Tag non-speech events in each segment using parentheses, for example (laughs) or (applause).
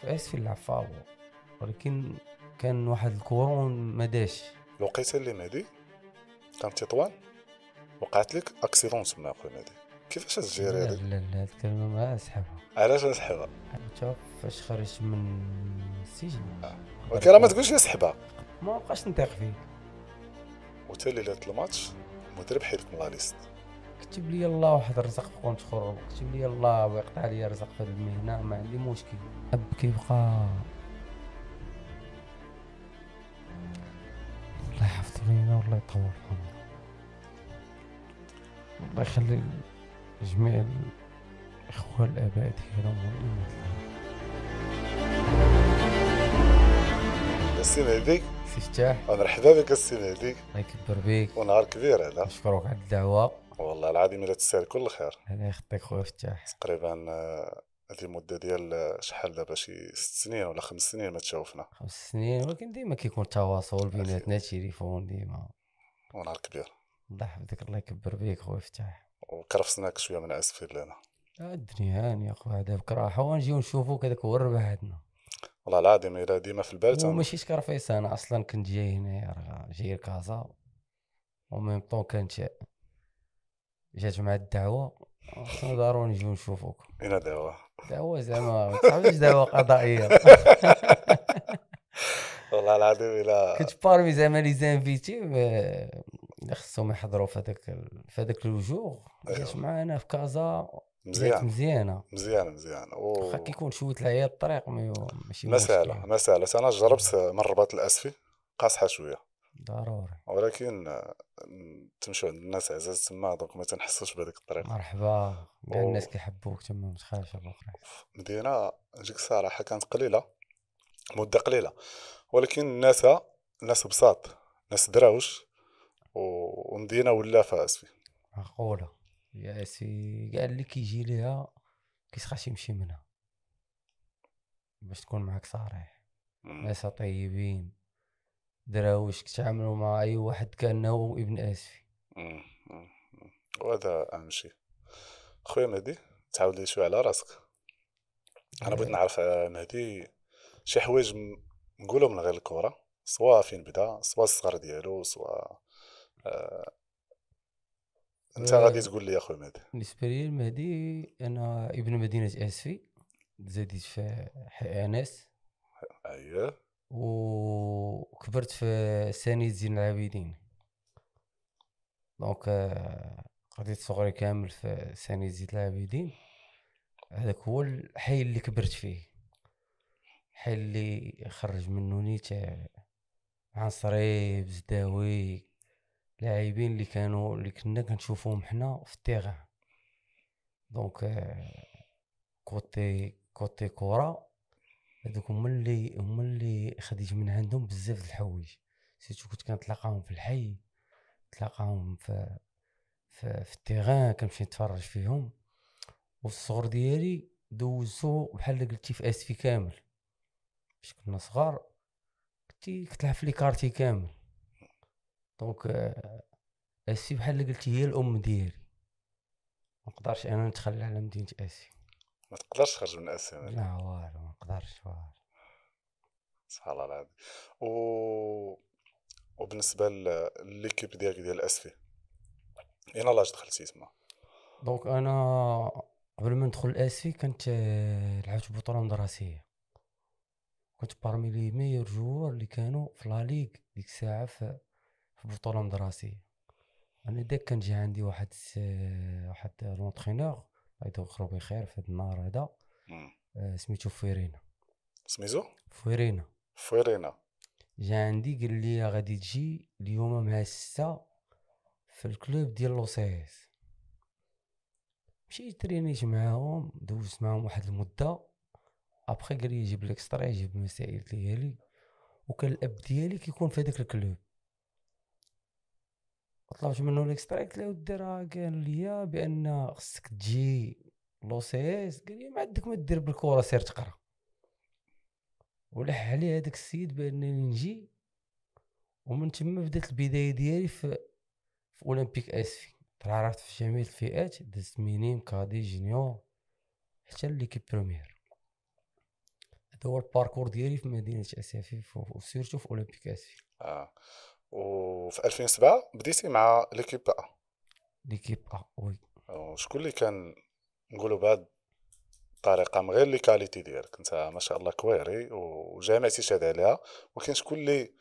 في اسفل العفاو ولكن كان واحد الكورون ما داش. الوقيته اللي مهدي؟ كان تطوان؟ وقعت لك اكسيدون تما أخويا مهدي. كيفاش تجيري لا هذيك لا لا هاد الكلمة ما اسحبها علاش نسحبها شوف فاش خرجت من السجن. ولكن راه ما تقولش لي سحبها ما بقاش نطيق فيه. وتا ليله الماتش المدرب حيدك من لا ليست. كتب لي الله واحد الرزق في كونت اخر كتب لي الله ويقطع لي رزق في المهنة ما عندي مشكل. اب كيبقى. الله يحفظ لينا والله يطول في عمره الله يخلي جميع الإخوة الآباء ديالهم والامهات السي مهدي سي فتاح مرحبا بك السي مهدي الله يكبر بيك. ونهار كبير هذا نشكرك على الدعوة. والله العظيم إلا تستاهل كل خير. الله يخطيك خويا فتاح. تقريبا آه، هذه المدة ديال آه، شحال دابا؟ شي ست سنين ولا خمس سنين ما تشوفنا. خمس سنين ولكن ديما كيكون تواصل بيناتنا تليفون ديما. ونهار كبير الله يحفظك الله يكبر بيك خويا فتاح. وكرفسناك شوية من اسفل لنا آه، الدنيا هانية خويا دابا راحة ونجيو نشوفوك هذاك هو الربح عندنا. والله العظيم إلا ديما في البال وماشي شكرفيس أنا أصلا كنت جاي هنايا راه جاي لكازا. و même temps كانت جات مع الدعوة. خصنا ضروري نجيو نشوفوك. اين دعوة. دعوة زعما ما تعرفش دعوة قضائية. (laughs) والله العظيم الا كنت parmi زعما les invités آه، اللي خصهم يحضروا في هذاك في هذاك الوجوه جات أيوة. معانا في كازا. جات مزيان مزيانة. مزيان مزيان. و... واخا كيكون شوية العياط الطريق ماشي. ما سهله أنا جربت من الرباط الأسفي قاصحة شوية. ضروري. ولكن تمشوا عند الناس عزاز تما donc ما تنحسوش بهذيك الطريقة. مرحبا. كاع الناس. كيحبوك تما متخافش أبو خير مدينة نجيك الصراحه كانت قليلة مدة قليلة. ولكن الناس ناس بساط ناس دراوش و- ومدينة ولافه اسفي معقولة. يا سي كاع اللي كيجي ليها كيسخاش يمشي منها. باش تكون معاك صريح. ناس طيبين. دراوش كتعاملوا مع أي واحد كأنه ابن آسفي. وهذا أهم شيء. خويا مهدي تعاود لي شوية على راسك. أنا بغيت نعرف آه، مهدي شي حوايج نقولهم من غير الكره سواء فين بدا؟ سواء الصغر ديالو؟ سواء آه أنت آه. غادي تقول لي يا خويا مهدي. بالنسبة لي المهدي أنا ابن مدينة آسفي زاديت في حي آنس. اييه وكبرت في ساني زين العابدين. donc آه، قضيت صغري كامل في ساني زين العابدين. هذاك هو الحي اللي كبرت فيه. الحي اللي خرج منه نيت آه، عنصري بزداوي لاعبين اللي كانوا اللي كنا كنشوفوهم حنا في ال terrain. donc آه، côté côté كورة هذوك هما اللي هما اللي خديت من عندهم بزاف د الحوايج. surtout كنت كنتلاقاهم في الحي تلاقاهم في في, في ال terrain كنمشي نتفرج فيهم. وفي الصغر ديالي دوزو بحال قلتي في اسفي كامل. باش كنا صغار كنتي كتلعب في les quartiers كامل. donc اسفي بحال قلتي هي الأم ديالي. ما نقدرش أنا نتخلى على مدينة اسفي ما تقدرش تخرج من مهدي. لا والو ما نقدرش والو سبحان الله العظيم. و وبالنسبة ل l'équipe ديالك ديال اسفي اين l'âge دخلتي تما donc أنا قبل ما ندخل اسفي كنت آه، لعبت بطولة مدرسية. كنت parmi les meilleurs joueurs اللي كانوا في la ligue ديك الساعة في في بطولة مدرسية. أنا داك كان جا عندي واحد الس- واحد l'entraîneur الله يذكرو بخير في هاد النهار هذا. آه، سميتو فويرينا. سميتو؟ فويرينا. فويرينا. جا عندي قال لي غادي تجي اليوم مع الستة في ال club ديال l'OCS مشيت ترينيت معاهم دوزت معاهم واحد المدة. ابخي قال لي جيب l'extrait جيب المسائل ديالي. وكان الأب ديالي كيكون في هذاك ال club. طلبت منه l'extrait قلت له ودي راه قال لي بان خصك تجي لوسيس قال لي ما عندك ما دير بالكره سير تقرا ولح عليه هذاك السيد بانني نجي ومن تما بدات البدايه ديالي في في اولمبيك اسفي تعرفت في جميع الفئات دزت minime cadet junior حتى l'équipe première هذا هو ال parcours ديالي في مدينه اسافي و surtout في اولمبيك اسفي آه وفي 2007 بديتي مع l'équipe A l'équipe A oui. شكون اللي كان نقولوا بهاد الطريقة من غير لي qualités ديالك. أنت ما شاء الله كويري وجامعتي شاد عليها. ولكن شكون اللي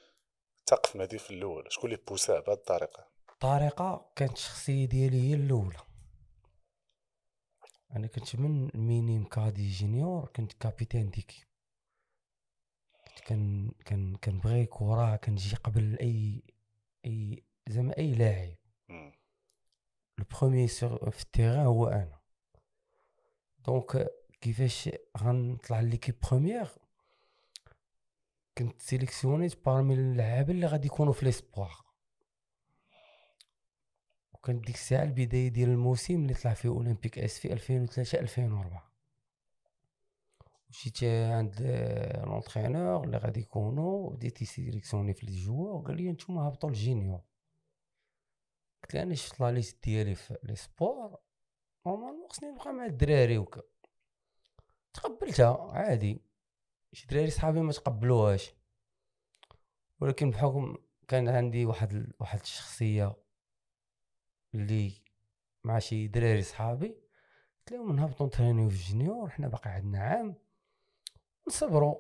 تاق في مهدي في الأول. شكون اللي بوساه بهاد الطريقة الطريقة كانت الشخصيه ديالي هي الأولى. أنا كنت من minime cadet junior كنت capitaine ديكي كان كان كنبغي كره كنجي قبل أي أي زعما أي لاعب. le premier في ال terrain هو أنا. donc كيفاش غنطلع l'équipe première كنت sélectionné parmi اللعابه اللي غادي يكونوا في l'espoir وكانت ديك الساعة البداية ديال الموسم اللي طلع فيه اولمبيك اسفي 2003 2004 مشيت عند l'entraîneur اللي غادي يكونوا بديت يسيليكسيوني في les joueurs وقال لي نتوما هبطوا لل junior قلت له أنا شفت la liste ديالي في l'espoir normalement خصني نبقى مع الدراري وكذا. تقبلتها عادي. شي دراري صحابي ما تقبلوهاش. ولكن بحكم كان عندي واحد واحد الشخصية اللي مع شي دراري صحابي قلت لهم نهبطوا نترينيو في الجونيور حنا باقي عندنا عام. نصبروا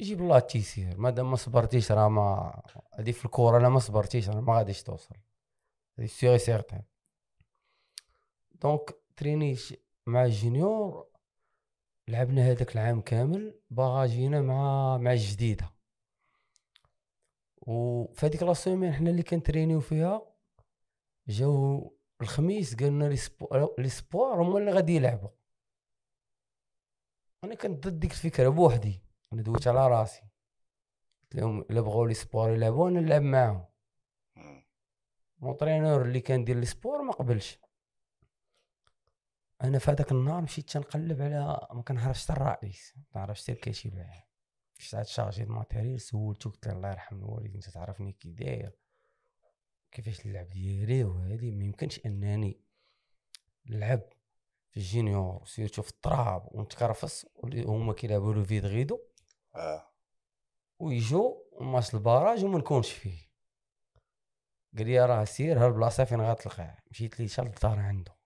يجيب الله التيسير مادام ما صبرتيش راه ما هادي في الكورة لا ما صبرتيش راه ما غاديش توصل. هادي سيغي سيغتان دونك ترينيش مع الجونيور لعبنا هذاك العام كامل باغا جينا مع مع الجديده وفي هذيك la semaine حنا اللي كنترينيو فيها جاو الخميس قالنا l'espoir هما اللي غادي يلعبوا. أنا كنت ضد ديك الفكرة بوحدي. أنا دويت على راسي. قلت لهم إلا بغاو l'espoir يلعبوا أنا نلعب معاهم. l'entraîneur اللي كان دير l'espoir ما قبلش. أنا في هذاك النهار مشيت تنقلب على ما كنعرفش حتى الرئيس. ما نعرفش حتى الكاتب ساعات شارجي الماتيريال سولتو قلت له الله يرحم الوالد انت تعرفني كي داير. كيفاش اللعب ديالي وهذه ما يمكنش أنني نلعب في الجينيور سيرتو في التراب ونتكرفص هما كيلعبوا لو فيد غيدو. آه. ويجو ماتش الباراج وما نكونش فيه. قال لي راه سير ها البلاصة فين غتلقاه مشيت لي شال الدار عنده.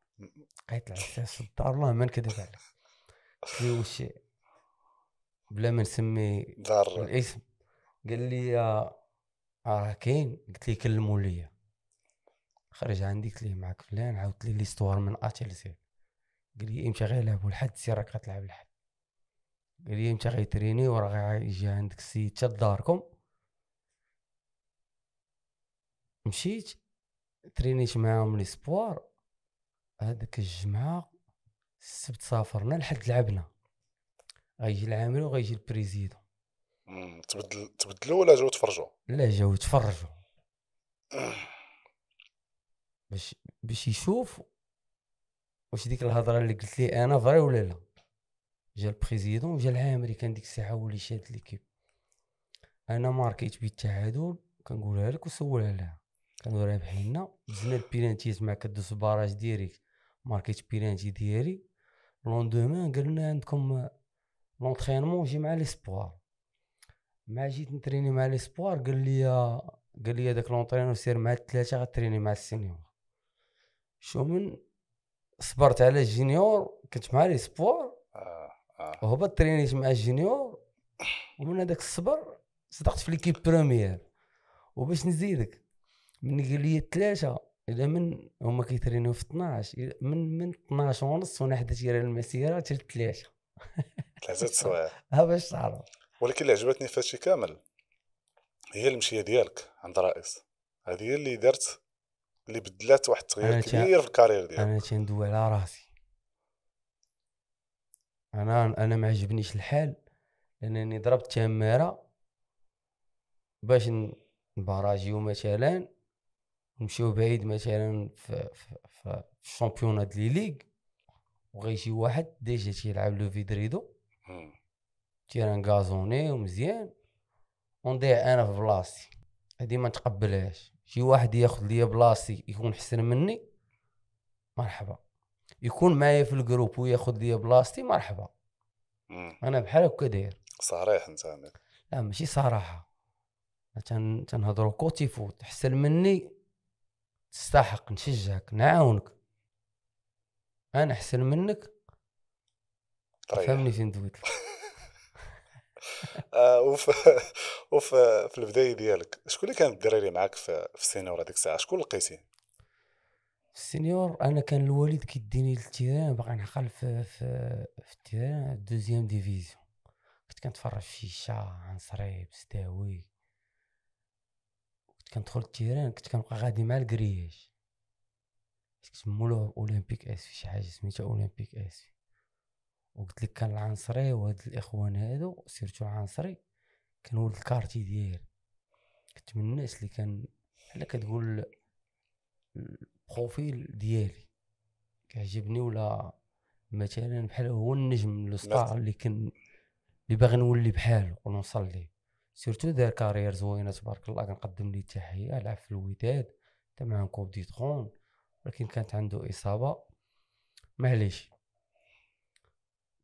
لقيت العساس في الدار والله ما نكذب عليك. قلت لي واش بلا ما نسمي دار. الاسم. قال لي راه كاين. قلت لي كلموا ليا. خرج عندي. قلت ليه معاك فلان. عاودت لي l'histoire من A ل Z قال لي إمتى غيلعبوا الحد سير راك غتلعب الحد. قال لي إمتى غيتريني وراه غيجي عندك السيد حتى لداركم مشيت ترينيت معاهم l'espoir هذاك الجمعة السبت سافرنا لحد لعبنا. غيجي العامل وغيجي ال président. تبدل تبدلوا ولا جاو تفرجوا؟ لا جاو يتفرجوا باش باش يشوف واش ديك الهضرة اللي قلت لي أنا vrai ولا لا؟ جا ال président وجا العامري كان ديك الساعة هو اللي شاد l'équipe. أنا ماركيت بالتعادل كنقولها لك وسولها لها. كانوا رابحيننا دزنا البيلانتيات مع كدوس barrage direct ماركيت بيلانتي ديالي. lendemain قال لنا عندكم l'entraînement جي مع l'espoir. مع جيت نتريني مع l'espoir قال لي قال لي هذاك l'entraîneur سير مع الثلاثه غتريني مع ال senior. شو من صبرت على ال junior كنت مع l'espoir. آه آه. وهبط ترينيت مع ال junior ومن هذاك الصبر صدقت في l'équipe première وباش نزيدك من قال لي ثلاثة إلى من هما كيترينيو في 12 من من 12 ونص وأنا حدات على المسيرة حتى ثلاثة ثلاثة سوايع. (laughs) ها باش تعرف. ولكن اللي عجبتني في هادشي كامل هي المشية ديالك عند رئيس. هذه هي اللي درت اللي بدلات واحد التغيير كبير في ال carrière ديالك. أنا تندوي على راسي. أنا أنا ما عجبنيش الحال لأنني ضربت تمارة باش نباراجيو مثلا نمشيو بعيد مثلا في في, في ال Champions League وغيجي واحد déjà تيلعب lever de rideau. terrain gazonné ومزيان. ونضيع أنا في بلاصتي. هادي ما نتقبلهاش شي واحد ياخذ ليا بلاصتي يكون حسن مني مرحبا. يكون معايا في ال groupe وياخذ لي بلاصتي مرحبا. مم. أنا بحال هكا داير. صريح أنت. لا ماشي صراحة. تن تنهضروا côté foot. احسن مني تستحق نشجعك نعاونك. أنا احسن منك. طريح. فهمني فين دويت. (laughs) آه وفي (laughs) وفي في البداية ديالك شكون اللي كان الدراري معاك في في ال senior هذيك الساعة؟ شكون لقيتي؟ في ال senior أنا كان الوالد كيديني لل terrain باغي نعقل في في في ال terrain deuxième division. كنت كنتفرج في شيشة عنصري بستاوي كنت كندخل ال terrain كنت كنبقى غادي مع ال grillage كنت مولو أولمبيك آسفي شي حاجة سميتها أولمبيك آسفي. وقلت لك كان العنصري وهاد الإخوان هادو surtout العنصري كان ولد ال quartier ديالي. كنت من الناس اللي كان بحال كتقول ال profil ديالي. كيعجبني ولا مثلا بحال هو النجم ال star اللي كان اللي باغي نولي بحالو ونوصل ليه. surtout دار carrière زوينة تبارك الله كنقدم ليه التحية لعب في الوداد حتى معاهم coupe du trône ولكن كانت عنده إصابة. معليش.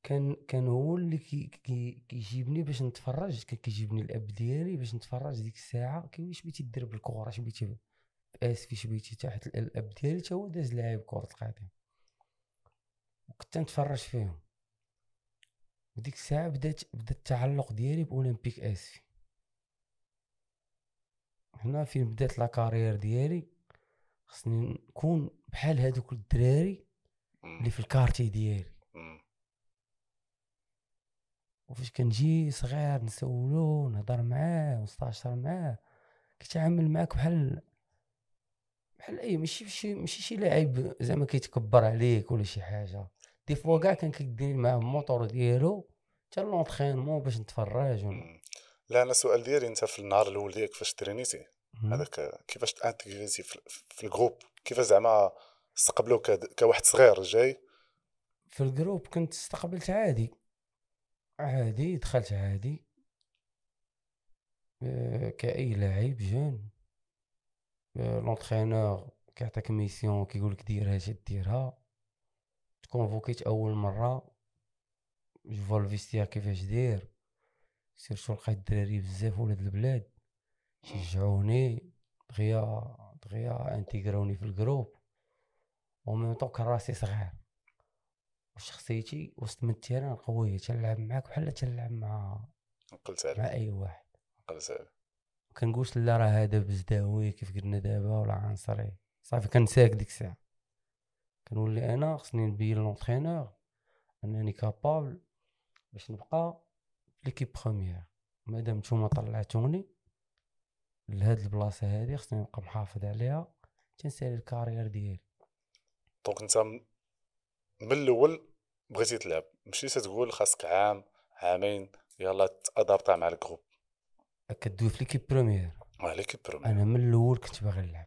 كان كان هو اللي كي كي كيجيبني باش نتفرج كان كيجيبني الاب ديالي باش نتفرج ديك الساعة. كي واش بغيتي دير بالكره اش بغيتي اسفي اش بغيتي تحت ال- الاب ديالي تا هو داز لاعب كرة القدم. وكنت نتفرج فيهم. وديك الساعة بدات بدا التعلق ديالي بأولمبيك اسفي هنا فين بدات la carrière ديالي. خصني نكون بحال هادوك الدراري. اللي في ال quartier ديالي. وفاش كنجي صغير نسولو نهضر معاه ونستاشر معاه كيتعامل معاك بحال بحال أي ماشي شي ماشي شي لاعب زعما كيتكبر عليك ولا شي حاجة. des fois كاع كان كيديني معاه الموتور ديالو حتى l'entraînement باش نتفرج ون-. لا أنا السؤال ديالي أنت في النهار الأول ديالك فاش ترينيتي. هذاك كيفاش تانتيغريتي في, ال groupe؟ كيفاش زعما استقبلوك كواحد صغير جاي؟ في ال groupe كنت استقبلت عادي. عادي دخلت عادي. آه، كأي لاعب jeune. l'entraîneur كيعطيك mission كيقولك دير هادشي ديرها. تكونفوكيت أول مرة. جو ال vestiaire كيفاش داير. surtout لقيت الدراري بزاف ولاد البلاد. شجعوني دغيا دغيا انتيغراوني في ال groupe. و même temps كان راسي صغير. وشخصيتي وسط من ال terrain قوية تنلعب معاك بحال تنلعب مع نقلت مع أي واحد. نقلت عليك كنقولش لا راه هذا بزداوي كيف قلنا دابا ولا عنصري. صافي كنساك ديك الساعة. كنولي أنا خصني نبين l'entraîneur أنني capable باش نبقى l'équipe première مادام نتوما طلعتوني لهاد البلاصة هادي خصني نبقى محافظ عليها تنسالي ال carrière ديالي. donc انت من الأول بغيتي تلعب مشيتي تقول خاصك عام عامين يلا تادابتا مع ال groupe. كدوي في l'équipe première. l'équipe première أنا من الأول كنت باغي نلعب.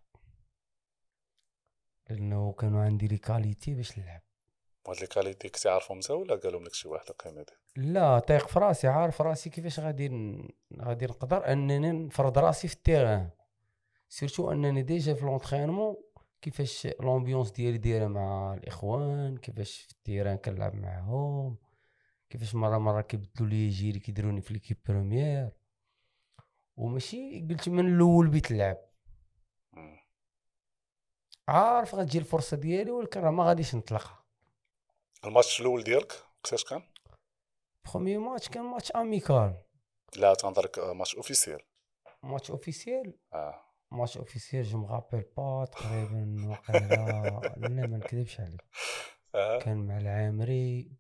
لأنه كانوا عندي les qualités باش نلعب. وهاد les qualités كنتي عارفهم انت ولا قالهم لك شي واحد القيمه لا طايق في راسي عارف راسي كيفاش غادي غادي نقدر أنني نفرض راسي في ال terrain. surtout أنني déjà في l'entraînement كيفاش l'ambiance ديالي دايرة مع الإخوان كيفاش في ال terrain كنلعب معاهم كيفاش مرة مرة كيبدلوا les gilets كيديروني في l'équipe première وماشي قلت من الأول بيت اللعب. عارف غتجي الفرصة ديالي ولكن راه ما غاديش نطلقها الماتش الأول ديالك وقتاش كان؟ premier match كان match amical لا تنهضرك آه، match officiel match officiel آه. match officiel je me rappelle pas تقريبا وقيلا لا ما نكذبش عليك كان مع العامري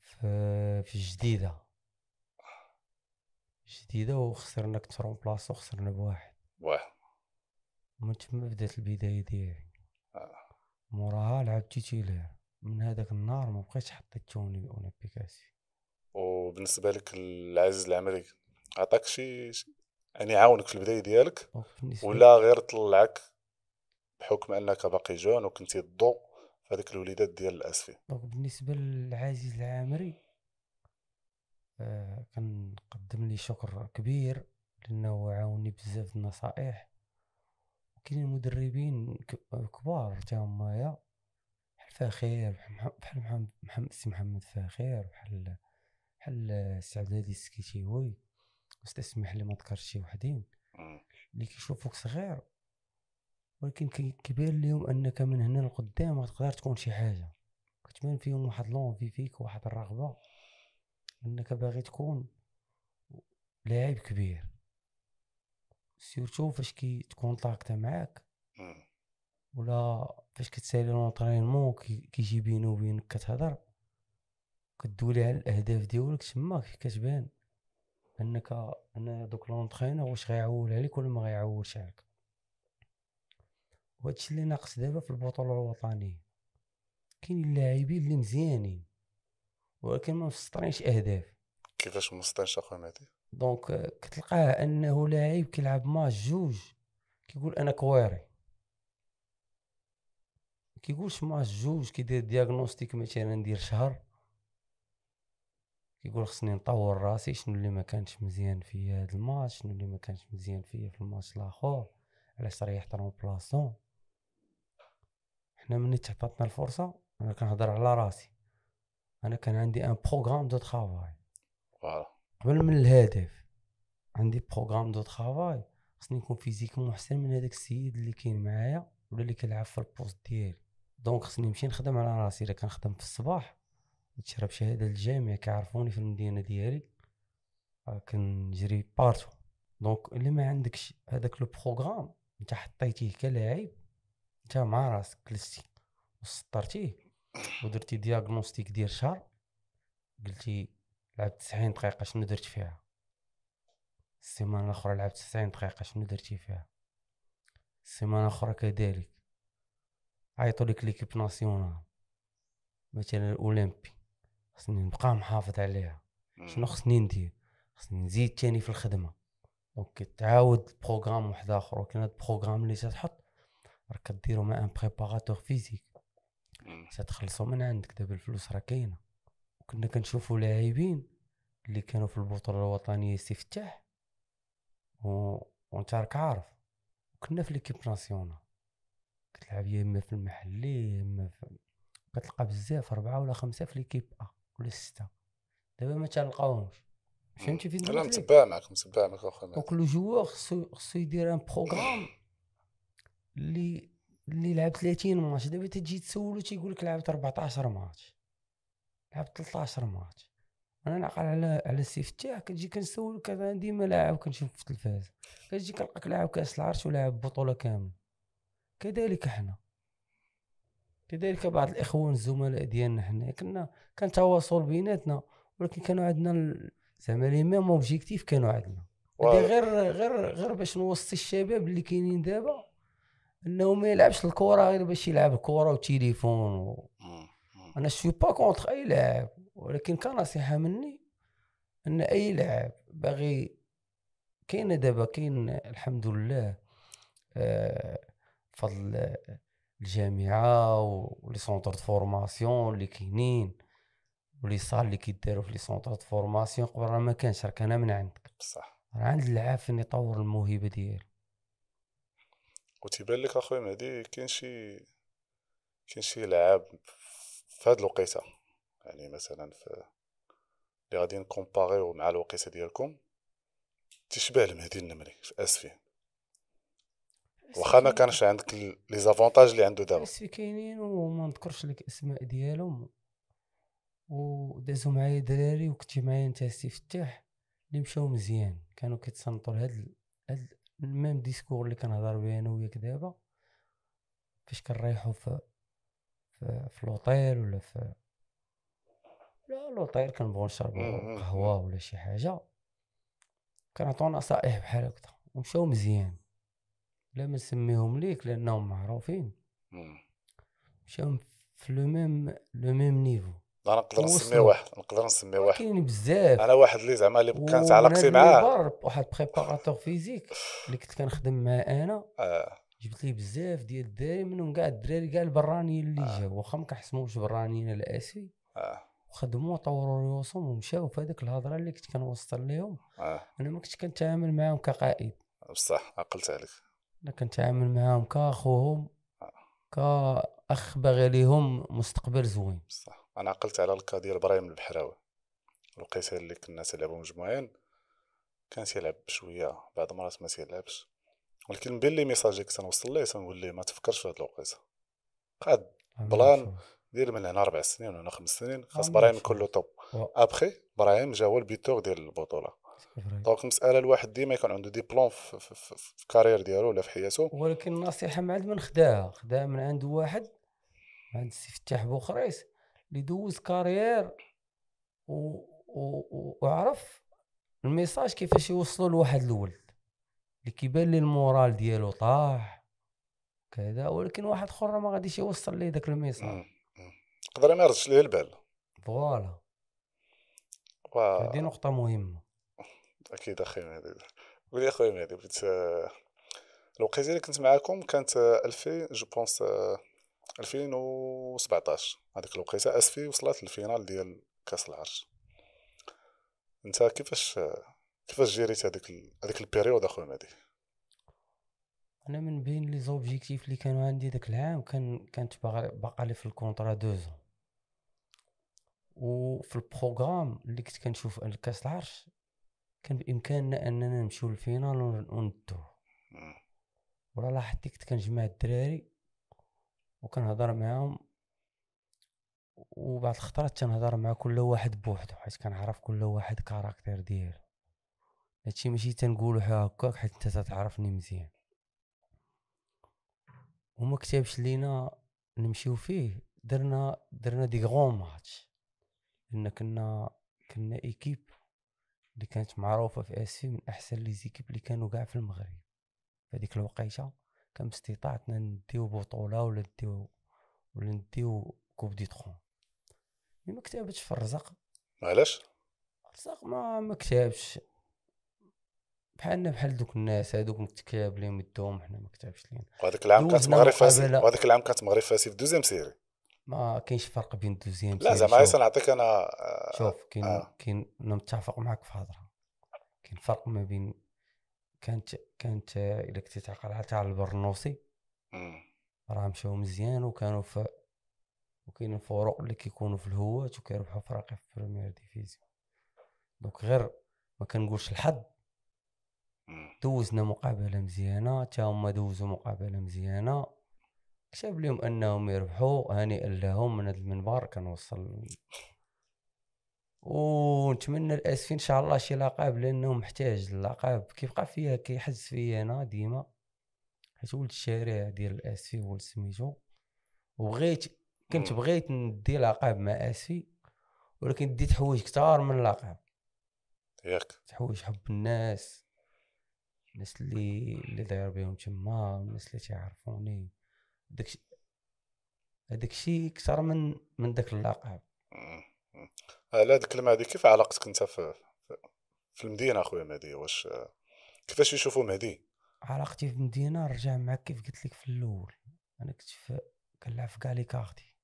في في الجديده جديدة وخسرنا كنت بلاصة وخسرنا بواحد. واحد. ومن تما بدات البداية ديالي. آه. موراها لعبت titulaire من هذاك النهار ما بقيتش حطيت tenue الاولمبيك اسي وبالنسبة لك العزيز العمري عطاك شي- يعني عاونك في البداية ديالك ولا غير طلعك بحكم أنك باقي جون وكنتي الضو في هذيك الوليدات ديال الأسفي. بالنسبة للعزيز العامري آه كان قدم لي شكر كبير لأنه عاوني بزاف النصائح. وكاينين مدربين كبار تا هما فخير بحال مح- بحال محمد محمد سي محمد فخير بحال بحال السي عبد الهادي السكيتيوي. واستسمح لي ما ذكرتش شي وحدين. اللي كيشوفوك صغير ولكن كي- كيبان لهم أنك من هنا لقدام غتقدر تكون شي حاجة. كتبان فيهم واحد l'envie فيك واحد الرغبة. أنك باغي تكون لاعب كبير. surtout فاش كي تكون طاقته معاك. ولا فاش كتسالي l'entraînement كي- كيجي بينه وبينك كتهضر. كدوي على الأهداف ديالك تما كتبان. إنك ان donc l'entraîneur واش غيعول عليك ولا ما غيعولش عليك. وهادشي اللي ناقص دابا في البطوله الوطنيه كاين اللاعبين اللي مزيانين ولكن ما مسطرينش أهداف. كيفاش مستنشق أخويا مهدي؟ donc كتلقاه أنه لاعب كيلعب ماتش جوج كيقول أنا كويري كيقولش ماتش جوج كيدير diagnostic مثلا ندير شهر. كيقول خصني نطور راسي شنو اللي ما كانش مزيان فيا هاد الماتش شنو اللي ما كانش مزيان فيا في الماتش الآخر علاش ريحت remplaçant حنا ملي تعطاتنا الفرصة أنا كنهضر على راسي. أنا كان عندي un programme de travail قبل من الهدف عندي programme de travail خصني نكون physiquement احسن من هذاك السيد اللي كاين معايا ولا اللي كيلعب في ال poste ديالي. donc خصني نمشي نخدم على راسي. إلا كنخدم في الصباح نشرب شهاده للجامعه كيعرفوني في المدينة ديالي. آه، كنجري partout donc اللي ما عندكش هذاك le programme انت حطيتيه كلاعب انت مع راسك جلستي وسطرتيه ودرتي diagnostic ديال شهر. قلتي لعبت 90 دقيقة شنو درت فيها؟ السيمانة الأخرى لعبت 90 دقيقة شنو درتي فيها؟ السيمانة الأخرى كذلك. عيطوا لك l'équipe nationale مثلا الأولمبي. خصني نبقى محافظ عليها. شنو خصني ندير؟ خصني نزيد تاني في الخدمة. donc تعاود programme واحد آخر ولكن هاد ال programme اللي تتحط راك كديرو مع un préparateur physique مم. تتخلصوا من عندك. دابا الفلوس راه كاينة. وكنا كنشوفوا لاعبين اللي كانوا في البطولة الوطنية سي فتاح. و... وانت راك عارف. كنا في l'équipe nationale. كتلعب يا إما في المحلي يا إما في... كتلقى بزاف أربعة ولا خمسة في l'équipe A. ولا ستة دابا ما تلقاوهمش فهمتي فين لك متبع معك متبع معك أخويا. donc le joueur خصو خصو يدير un programme اللي اللي لعب 30 ماتش. دابا تجي تسولو تيقول لك لعبت 14 ماتش. لعبت 13 ماتش. أنا نعقل على على السي فتاح كنجي كنسولك أنا ديما لاعب كنشوف في التلفاز. كنجي كنلقاك لاعب كأس العرش ولاعب بطولة كاملة. كذلك إحنا. كذلك بعض الإخوان الزملاء ديالنا حنا كنا كان تواصل بيناتنا ولكن كانوا عندنا زعما les mêmes objectifs كانوا عندنا. غير غير غير باش نوصي الشباب اللي كاينين دابا إنه ما يلعبش الكره غير باش يلعب الكره وتليفون و... أنا suis pas contre أي لاعب ولكن كنصيحة مني إن أي لاعب باغي كاين دابا كاين الحمد لله آه، فضل الجامعة و les centres de formation اللي كاينين و les salles اللي كيداروا في les centres de formation قبل راه ما كانش راه كان من عندك. بصح. راه عند اللاعب فين يطور الموهبة ديالو. وتيبان لك أخويا مهدي كاين شي كاين شي لعاب في هاد الوقيتة. يعني مثلا في اللي غادي نكومباريو مع الوقيتة ديالكم تشبه المهدي النمري في اسفي واخا ما كانش عندك les avantages اللي عنده دابا. بس في كاينين وما نذكرش لك اسماء ديالهم. ودازو معايا دراري وكنتي معايا انت سي فتاح اللي مشاو مزيان. كانوا كيتصنتوا لهاد هاد ال même discours اللي كنهضر به أنا وياك دابا. فاش كنريحوا في في, في لوطيل ولا في لا لوطيل كنبغيو مم، قهوة ولا شي حاجة. كنعطيو نصائح بحال هكذا. ومشاو مزيان. لا ما نسميهم ليك لأنهم معروفين. مشاو في le même le même niveau أنا نقدر نسمي. واحد نقدر نسمي واحد كاينين بزاف أنا واحد اللي زعما اللي كانت علاقتي معاه واحد préparateur physique اللي كنت كنخدم معاه أنا آه. جبت ليه بزاف ديال الدراري منهم كاع الدراري كاع البرانيين اللي آه. جاو واخا ما كنحسبوش برانيين الاسفي آه. وخدموا طوروا ريوسهم ومشاو في هذيك الهضرة اللي كنت كنوصل لهم آه. أنا ما كنتش كنتعامل معاهم كقائد بصح عقلت عليك أنا كنتعامل معاهم كأخوهم ك اخ باغي ليهم مستقبل زوين. بصح أنا عقلت على الكا ديال إبراهيم البحراوي. الوقيته اللي كنا تلعبوا مجموعين كان تيلعب بشويه بعض المرات ما تيلعبش ولكن بين لي ميساج اللي كنت نوصل ليه تنقول ليه ما تفكرش في هاد الوقيتة. قاد بلان دير من هنا أربع سنين ولا خمس سنين خاص آه، براهيم ماشي. يكون له توب ابخي براهيم جا هو البيتور ديال البطولة. دونك المسألة الواحد ديما يكون عنده دي بلون في, في, في, في الكارير ديالو ولا في حياته. ولكن النصيحة من عند من خداها؟ خداها من عند واحد عند سي فتاح بوخريس اللي دوز كارير و... و... وعرف الميساج كيفاش يوصلوا لواحد الولد. اللي كيبان لي المورال ديالو طاح كذا ولكن واحد آخر ما غاديش يوصل ليه داك ال message. يقدر ما يردش ليه البال. voilà. هذه نقطة مهمة. أكيد أخي مهدي قول لي أخويا مهدي بغيت آه، الوقيته اللي كنت معاكم كانت آه، 2000 je pense آه، 2017 هذيك الوقيتة أسفي وصلت لل finale ديال كأس العرش. أنت كيفاش آه، كيفاش جيريت هذيك هذيك ال période أخويا مهدي؟ أنا من بين les objectifs اللي كانوا عندي داك العام كان كانت باقا لي في ال contrat deux ans وفي ال programme اللي كنت كنشوف الكاس العرش كان بإمكاننا أننا نمشيو لل finale ون- وندوه مم. ولا لاحظت كنت كنجمع الدراري وكنهضر معاهم؟ وبعض الخطرات تنهضر مع كل واحد بوحدو حيت كنعرف كل واحد caractère ديالو. هادشي ماشي تنقولو هكاك حيت انت تتعرفني مزيان. وما كتبش لينا نمشيو فيه درنا درنا des grands matchs لأن كنا كنا équipe اللي كانت معروفة في اسفي من أحسن les équipes اللي كانوا كاع في المغرب. في هذيك الوقيتة كان باستطاعتنا نديو بطولة ولا نديو ولا نديو coupe du Trône. mais ما كتبتش في الرزق علاش؟ الرزق ما ما كتبش. بحالنا بحال دوك الناس هادوك كتاب ليهم يدوهم حنا ما كتبش لينا. وهذاك العام كانت مغرب فاسي. وهذاك العام كانت مغرب فاسي في deuxième série. ما كاينش فرق بين deuxième لا. زعما غير شوف- تنعطيك أنا آه، شوف كاين آه. كاين أنا متفق معاك في هضره كاين فرق ما بين كانت كانت آه، إلا كنتي تعقل على تاع البرنوسي. راه مشاو مزيان وكانوا في وكاين الفروق اللي كيكونوا في الهوات وكيربحوا فراقي في première division donc غير ما كنقولش الحظ. دوزنا مقابلة مزيانة تا هما دوزوا مقابلة مزيانة كتب لهم أنهم يربحوا هنيئا لهم من هذا المنبر كنوصل ونتمنى الاسفين إن شاء الله شي لقب لأنه محتاج اللقب كيبقى فيها؟ كيحز فيا أنا ديما. حيت ولد الشارع ديال الاسفي ولد سميتو. وبغيت كنت. بغيت ندي لقب مع اسفي ولكن ديت حوايج كتار من اللقب. ياك. حوايج حب الناس. الناس اللي اللي داير بهم تما الناس اللي تيعرفوني داكشي هذاك الشيء أكثر من من داك اللقب. على هاد الكلمة هادي كيف علاقتك انت في في- المدينة أخويا مهدي؟ واش كيفاش يشوفوا مهدي؟ علاقتي في المدينة رجع معاك كيف قلت لك في الأول. أنا كنت في كنلعب في كاع les quartiers.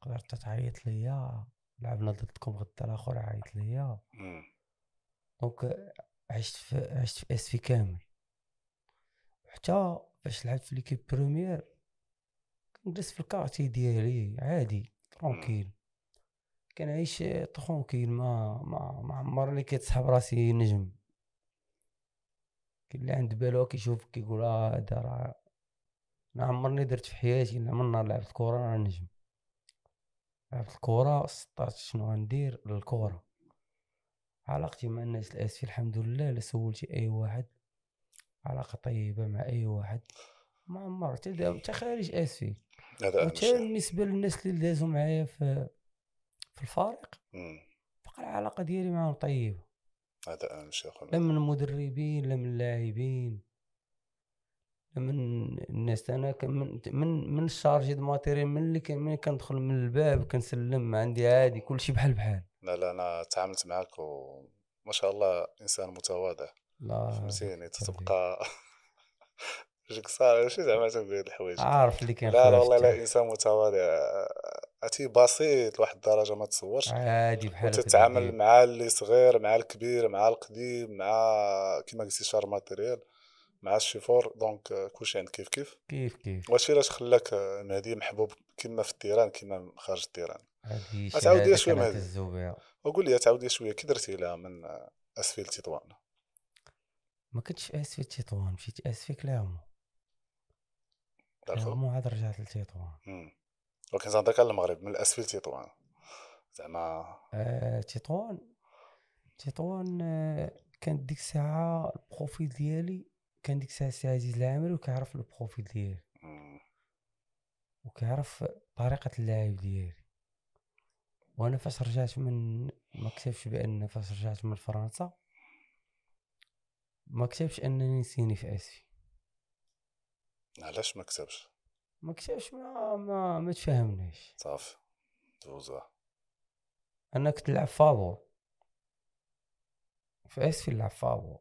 تقدر تعيط ليا لعبنا ضدكم غدا الآخر عيط ليا. donc عشت في عشت في اسفي كامل. حتى فاش لعبت في l'équipe première كنجلس في ال quartier ديالي عادي tranquille. كنعيش ترونكيل ما ما ما عمرني كيتسحب راسي نجم. كاين اللي عند بالو كيشوف كيقول آه هذا راه أنا عمرني درت في حياتي الا من نهار لعبت كورة راه نجم. لعبت الكورة سطات شنو غندير؟ للكورة. علاقتي مع الناس الاسفي الحمد لله لا سولتي أي واحد. علاقة طيبة مع أي واحد. ما عمر حتى دا- حتى خارج اسفي وحتى شيء. بالنسبة للناس اللي دازوا معايا في في الفريق. بقى العلاقة ديالي معاهم طيبة. هذا أهم شيء لا. من المدربين لا من اللاعبين لا من الناس. أنا من من من ال chargé de matériel من اللي كان من كندخل من الباب كنسلم عندي عادي كلشي بحال بحال. لا لا أنا تعاملت معك وما شاء الله إنسان متواضع. لا فهمتيني. تتبقى (laughs) وجهك صار ماشي زعما تنقول هاد الحوايج. عارف اللي كان لا لا والله لا. انسان متواضع. عرفتي بسيط لواحد الدرجة ما تصورش. عادي بحال وتتعامل مع اللي صغير مع الكبير مع القديم مع كما قلتي chargé matériel مع ال chauffeur. donc آه، كلشي عند كيف كيف. كيف كيف. واش علاش خلاك آه، مهدي محبوب كما في ال terrain كما خارج ال terrain. شهاده لي شوية مهدي. وقول لي تعاود لي شوية. كي درتي لها من آه، أسفي لتطوان ما كنتش في اسفي تيطوان مشيت اسفي كلاهما تعرفوا كلاهما عاد رجعت لتيطوان مم. ولكن زعما على المغرب من أسفي لتطوان زعما آه، تطوان تطوان آه، كانت ديك الساعة ال profil ديالي كان ديك الساعة السي عزيز العامري وكيعرف ال profil ديالي. وكيعرف طريقة اللعب ديالي. وأنا فاش رجعت من ما كتبش بأن فاش رجعت من فرنسا ما كتبش أنني نسيني في آسفي. علاش ما كتبش؟ ما كتبش ما ما, ما تفاهمناش صافي دوزوها أنا كنت نلعب فابور في اسفي نلعب فابور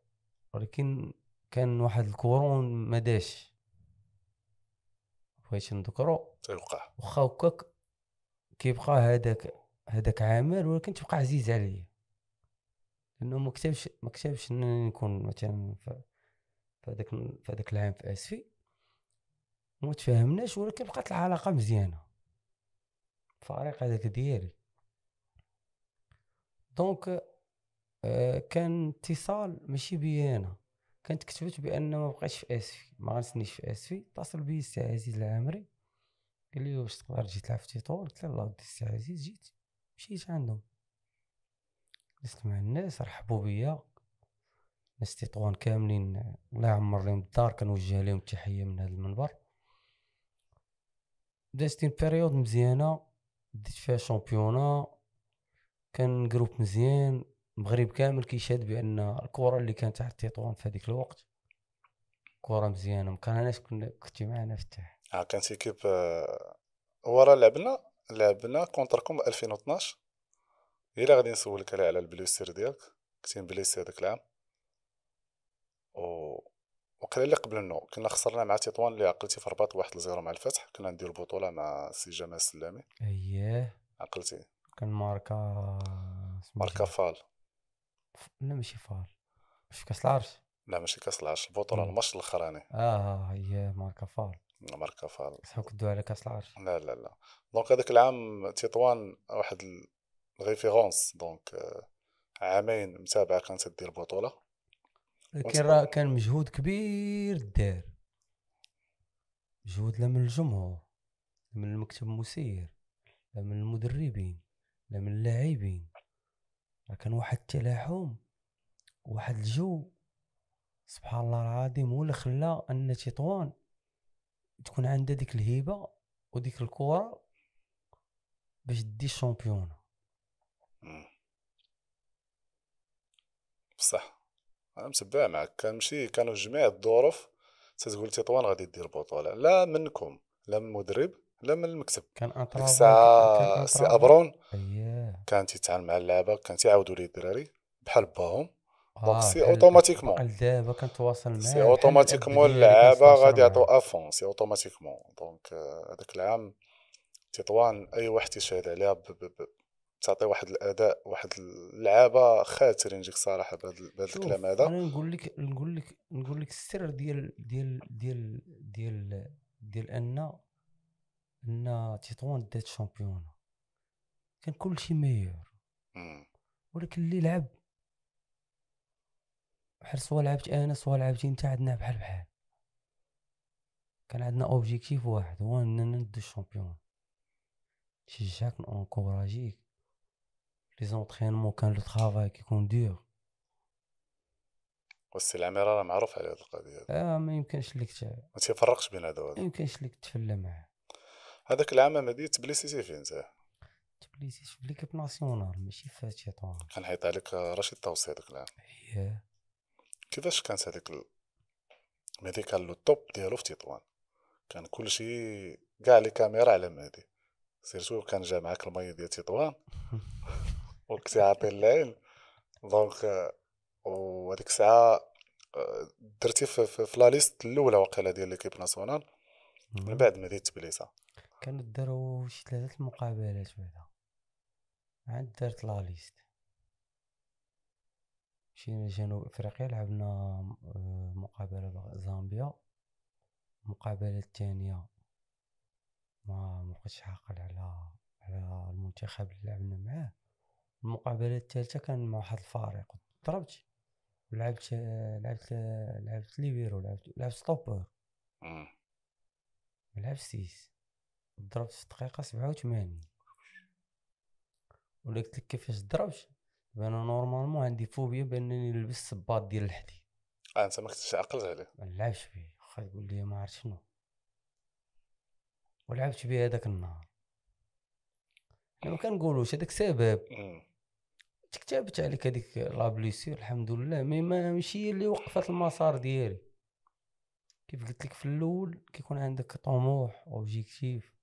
ولكن كان واحد الكورون ما داش بغيت نذكرو؟ تيوقع. واخا هكاك كيبقى هذاك هذاك عامل ولكن تبقى عزيز عليا. لأنه ما كتبش ما كتبش إنني نكون مثلا في هذاك في هذاك العام في آسفي. وما تفاهمناش ولكن بقات العلاقة مزيانة. الفريق هذاك ديالي. donc آه، كان اتصال ماشي بيا أنا كانت كتبت بأن ما بقيتش في آسفي. ما غنسنيش في آسفي. اتصل بي السي عزيز العامري. قال لي واش تقدر تجي تلعب في تيطوان قلت له ودي السي عزيز جيت. مشيت عندهم. جلست مع الناس رحبوا بيا. ناس تطوان كاملين. الله يعمر لهم الدار كنوجه لهم التحية من هذا المنبر. une période مزيانة ديت فيها championnat كان groupe مزيان المغرب كامل كيشهد بأن الكرة اللي كانت على تطوان في هذيك الوقت كرة مزيانة كنا كنتي معنا التحت ها كانت équipe آه، ورا لعبنا لعبنا contre كم 2012 هي اللي غادي نسولك على ال blessure ديالك كنتي مبليسي هذاك العام. و وقيلا اللي قبل منه كنا خسرنا مع تطوان اللي عقلتي في الرباط واحد ل zéro مع الفتح كنا ندير البطوله مع سي جمال السلامي أييه. عقلتي. كان ماركا ماركا فال. ف- لا ماشي فال. في كأس العرش؟ لا ماشي كأس العرش البطوله. الماتش الأخراني. آه هي ماركا فال. ماركا فال. صحاب كدو على كأس العرش. لا لا لا. donc هذاك العام تطوان واحد ال référence donc آه، عامين متابعة كانت تدير البطوله لكن راه كان مجهود كبير دار مجهود لا من الجمهور لا من المكتب المسير لا من المدربين لا من اللاعبين. راه كان واحد التلاحم واحد الجو. سبحان الله العظيم هو اللي خلى أن تطوان تكون عندها ديك الهيبة وديك الكرة باش تدي ال championnat مم. بصح. متبع معك كان ماشي كانوا جميع الظروف تتقول تطوان غادي دير بطولة. لا منكم لا من المدرب لا من المكتب. كان ديك انطراف الساعة سي أبرون. كان تيتعامل مع اللعابه كان تيعاودوا ليه الدراري؟ بحال باهم. donc c'est automatiquement دابا كنتواصل معاه c'est automatiquement اللعابه غادي. يعطوا avant c'est automatiquement donc هذاك العام تطوان أي واحد تيشهد عليها تعطي واحد الأداء واحد اللعابة خاسرين نجيك الصراحه بهذا الكلام هذا. أنا نقول لك نقول لك نقول لك السر ديال ديال ديال ديال ديال أن أن تطوان دات champion كان كل شيء meilleur. ولكن اللي لعب بحال سوا لعبت أنا سوا لعبتي أنت عندنا بحال بحال. كان عندنا objectif واحد هو أننا ندو ال championnat. نشجعك نونكوراجيك les entraînements كان le travail كيكون دور والسي العميره راه معروف على هذه القضية هذه. آه ما يمكنش لك ت- ما تيفرقش بين هذا ما وهذا يمكنش لك تفلى معاه. هذاك العام مهدي تبليسيتي فين انت. تبليسي في l'équipe nationale ماشي في تيطوان كان حيط عليك رشيد توصي هذاك العام. هي. كيفاش كانت هذيك ال- مهدي كان le top ديالو في تطوان؟ كان كل شيء كاع les caméras على مهدي. surtout كان جا معاك المايو ديال تطوان. (laughs) وكنتي عاطي العين donc آه، وهذيك الساعة آه، درتي في, في, في لا ليست الأولى وقيله ديال ليكيب ناسيونال. من بعد مهدي تبليسة. كانوا داروا شي ثلاثة المقابلات بعدا. عاد دارت لا ليست. مشينا جنوب إفريقيا لعبنا آه، مقابلة زامبيا. المقابلة الثانية ما مبقيتش عاقل على على المنتخب اللي لعبنا معاه. المقابلة الثالثه كان مع واحد الفريق ضربت لعبت لعبت لعبت libéro لعبت لعبت stoppeur. لعبت six. ضربت في الدقيقه سبعة وثمانين. ولا قلت لك كيفاش ضربت؟ أنا normalement عندي phobie بانني نلبس الصباط ديال الحديد آه انت ما كنتش عاقل عليه. ما نلعبش فيه واخا يقول لي ما عرفت شنو. ولعبت بيه هذاك النهار. أنا ما كنقولوش هذاك سبب. تكتبت عليك هذيك la blessure الحمد لله mais ما ماشي هي اللي وقفت المسار ديالي كيف قلت لك في الأول كيكون عندك طموح objectif.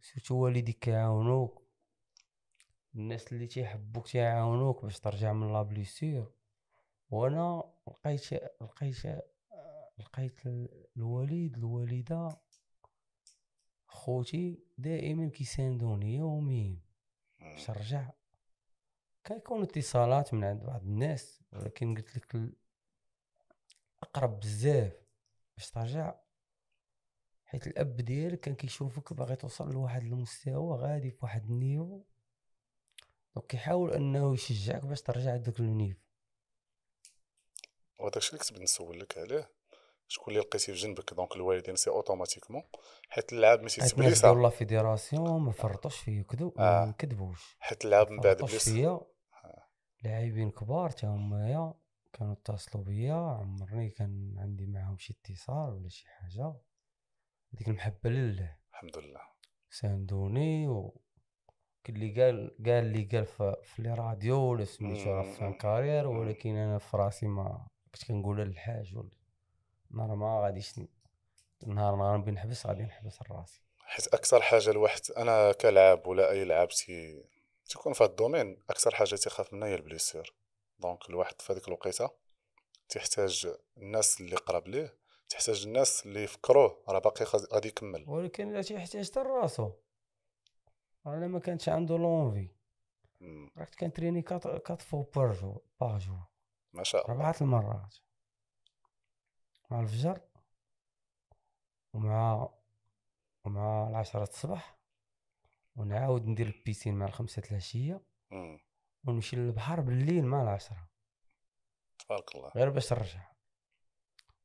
surtout والديك كيعاونوك الناس اللي تيحبوك تيعاونوك باش ترجع من la blessure وأنا لقيت لقيت لقيت ال- الوالد الوالدة خوتي دائما كيساندوني يوميا. باش نرجع كيكون اتصالات من عند بعض الناس ولكن قلت لك أقرب بزاف. باش ترجع حيت الأب ديالك كان كيشوفك باغي توصل لواحد المستوى غادي في واحد niveau. donc كيحاول أنه يشجعك باش ترجع لذاك ال niveau وهذاك الشيء اللي كنت نسولك عليه. شكون اللي لقيتي في جنبك؟ دونك الوالدين سي اوتوماتيكمون حيت اللعاب ماشي تبليسه ديال لا فيديراسيون ما فرطوش فيا كذو آه. ما نكذبوش حيت اللعاب من بعد بليس. فيا. لاعبين كبار تا همايا كانوا اتصلوا بيا عمرني كان عندي معاهم شي اتصال ولا شي حاجة. ديك المحبة لله. الحمد لله. ساندوني و كل اللي قال قال لي قال في, في لي راديو ولا سميتو مم. كارير. ولكن أنا في راسي ما كنت كنقولها للحاج ولا نهار ما غاديش نهار نهار نبي نحبس غادي نحبس راسي حيت أكثر حاجة الواحد أنا كلاعب ولا أي لاعب تي تيكون في ال domaine أكثر حاجة تيخاف منها هي ال blessure. donc الواحد في هذيك الوقيتة تيحتاج الناس اللي قراب ليه تحتاج الناس اللي يفكروه راه باقي غادي يكمل. ولكن لا تيحتاج حتى راسو أنا ما كانش عنده l'envie. رحت كنتريني كات فو بار جو باغ جو ما شاء الله. ربعة المرات. مع الفجر ومع ومع العشرة الصباح ونعاود ندير البيسين مع الخمسة العشية. ونمشي للبحر بالليل مع العشرة. تبارك الله. غير باش نرجع.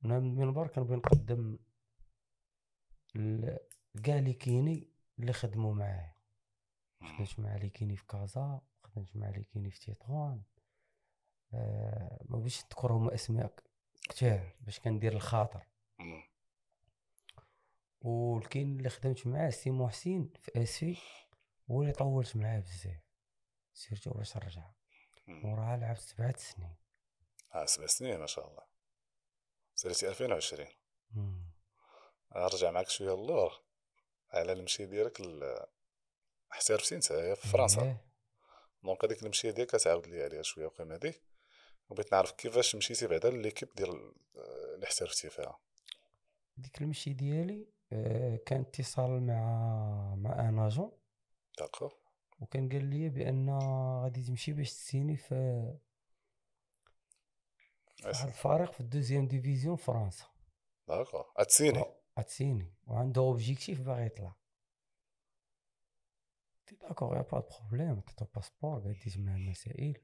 من المنبر كنبغي نقدم كاع اللي كايني اللي خدموا معايا. خدمت مع اللي كايني في كازا خدمت مع اللي كايني في تيطوان آه ما بغيتش نذكرهم أسماء كتار باش كندير الخاطر. والكاين اللي خدمت معاه سي محسن في اسفي هو اللي طولت معاه بزاف. surtout باش نرجع. مم. وراها لعبت سبعة سنين. آه سبع سنين ما شاء الله. سنتي 2020 مم. نرجع معك شوية اللور على المشي ديالك ال- احترفتي نتايا في فرنسا. إيه. donc هذيك المشيه ديالك تعاود لي عليها شوية وقيم هذيك. وبغيت نعرف كيفاش مشيتي بعدا l'équipe ديال آه، اللي احترفتي فيها ديك المشي ديالي آه، كان اتصال مع مع un agent. d'accord. وكان قال لي بأن غادي تمشي باش تسيني في واحد الفريق في ال deuxième division فرنسا. d'accord. اتسيني و- غتسيني وعنده objectif باغي يطلع. قلت d'accord y a pas problème عطيتو passeport قال مع المسائل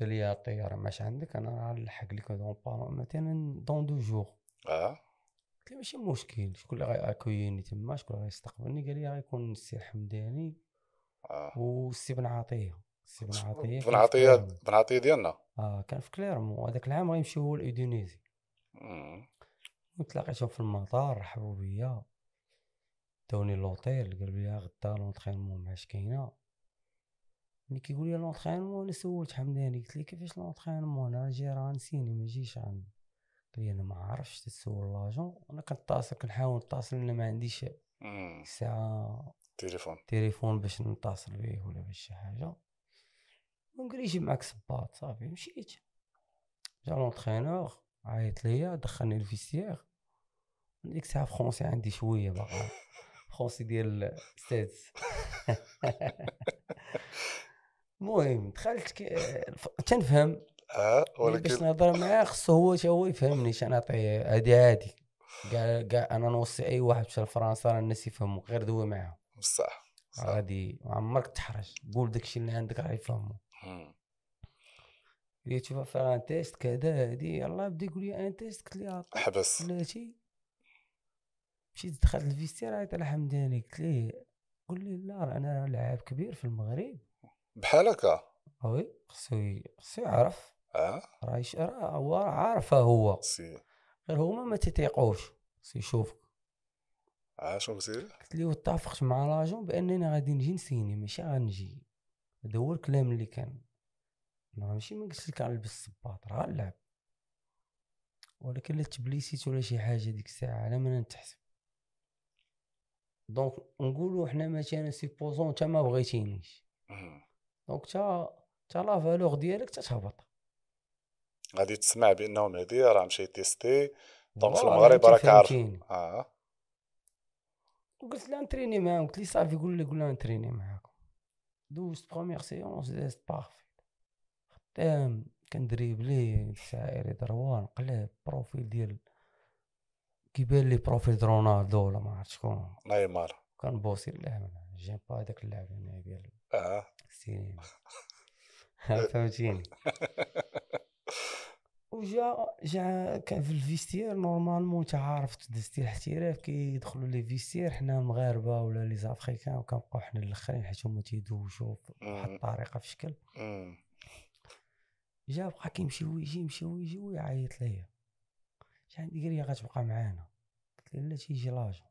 قال لي الطياره ماش عندك؟ أنا غنلحق لك donc با مثلا dans deux jours آه. قلت له ماشي مشكل شكون اللي غيأكويني تما؟ شكون اللي غيستقبلني؟ قال لي غيكون السي حمداني آه. والسي بن عطية. السي بن عطية بن عطية. بن عطية ديالنا. آه كان في كليرمون هذاك العام غيمشيو هو ل Audonizy مم. وتلاقيتهم في المطار رحبوا بيا. داوني لوطيل قالوا لي غدا l'entraînement معاش كاينة. ملي كيقول لي l'entraînement أنا سولت حمداني. قلت لي كيفاش l'entraînement أنا جاي راه نسيني ما جيش عن قال لي أنا ما عرفتش تسول l'agent. أنا كنتصل كنحاول نتصل أنا ما عنديش. ساعة تليفون. تليفون باش نتصل بيه ولا باش شي حاجة. قال لي جيب معاك صباط صافي. مشيت. جا l'entraîneur عيط ليا دخلني ال vestiaire ديك الساعة français عندي شوية باقا. (laughs) français ديال السادس (laughs) المهم دخلت ك... الف- تنفهم. آه ولكن باش نهضر معاه خصو هو تا هو يفهمني اش نعطيه هادي عادي كاع كاع أنا نوصي أي واحد مشى لفرنسا راه الناس يفهموا غير دوي معاهم بصح. غادي عمرك تحرج. قول داكشي اللي عندك راه يفهموا لي تشوف faire un test كذا هادي يلاه بدا يقول لي un test؟ قلت ليه حبس. بلاتي مشيت دخلت ال vestiaire عيط على حمداني قلت ليه قول لي لا راه أنا لاعب كبير في المغرب. بحال هكا. oui خصو خصو يعرف آه. راه يش- راه هو عارفه هو. si. غير هما ما تيتيقوش خصو يشوفك آه شنو لي؟ قلت ليه واتفقت مع l'agent بأنني غادي نجي نسيني ماشي غنجي. هذا هو الكلام اللي كان. أنا ماشي ما قلت لك غنلبس الصباط راه غنلعب. ولكن لا تبليسيت ولا شي حاجة ديك الساعة على ما نتحسب donc نقولوا حنا مثلا supposons انت ما بغيتينيش. donc تا تا la valeur ديالك تتهبط. غادي تسمع بانه مهدي راه مشى تيستي. donc في المغرب راك عارف. آه. وقلت له نتريني معاهم قلت لي صافي قول لي قول لها نتريني معاكم. دوزت première séance دازت parfait خدام كندريبلي ساير دروا نقلب profil ديال كيبان لي profil رونالدو ولا ما عرفت شكون. نيمار. كان بوسي أنا j'aime pas هذاك اللعب أنا ديال آه. السنين فهمتيني؟ (laughs) وجا جا كان في ال vestiaire normalement انت عارف دزتي الاحتراف كيدخلوا les vestiaires حنا المغاربة ولا les Africains وكنبقاو حنا الآخرين حيت هما تيدوشوا بواحد. الطريقة في شكل. جا بقى كيمشي ويجي يمشي ويجي ويعيط ليا. جا عندي قال لي غتبقى معانا. قلت له لا تيجي l'agent.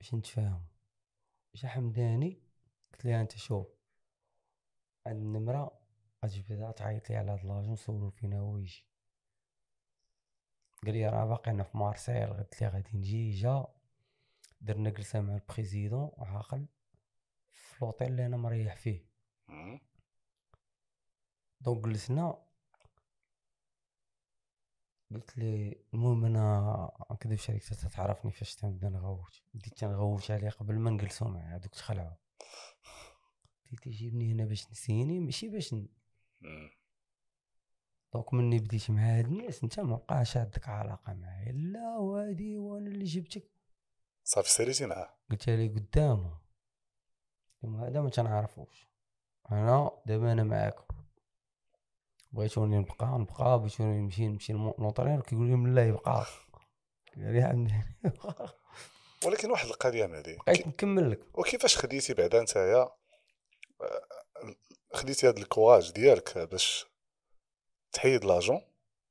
باش نتفاهموا جا حمداني قلت ليه أنت شوف هاد النمرة غتجبدها تعيط لي على هاد l'agent سولو فينا هو يجي. قال لي راه باقي أنا في مارسيل قلت ليه غادي نجي جا. درنا جلسة مع ال président عاقل في لوطيل اللي أنا مريح فيه. donc جلسنا قلت لي المهم أنا نكذبش عليك تا تعرفني فاش تنبدا نغوت بديت تنغوت عليه قبل ما نجلسو معاه دوك تخلعوا. بديت يجيبني هنا باش نسيني ماشي باش ن... donc مني بديت مع هاد الناس انت ما بقاش عندك علاقة معايا. لا وهادي وأنا اللي جبتك. صافي ساليتي معاه قلت لي قدامه. هذا ما تنعرفوش. أنا دابا أنا معاكم. بغيتوني نبقى نبقى بغيتوني نمشي نمشي للمونطرير كيقول لي لا يبقى. (laughs) ولكن واحد القضية مهدي بقيت نكمل لك. وكيفاش خديتي بعدا نتايا؟ آه، خديتي هاد الكواج ديالك باش تحيد لاجون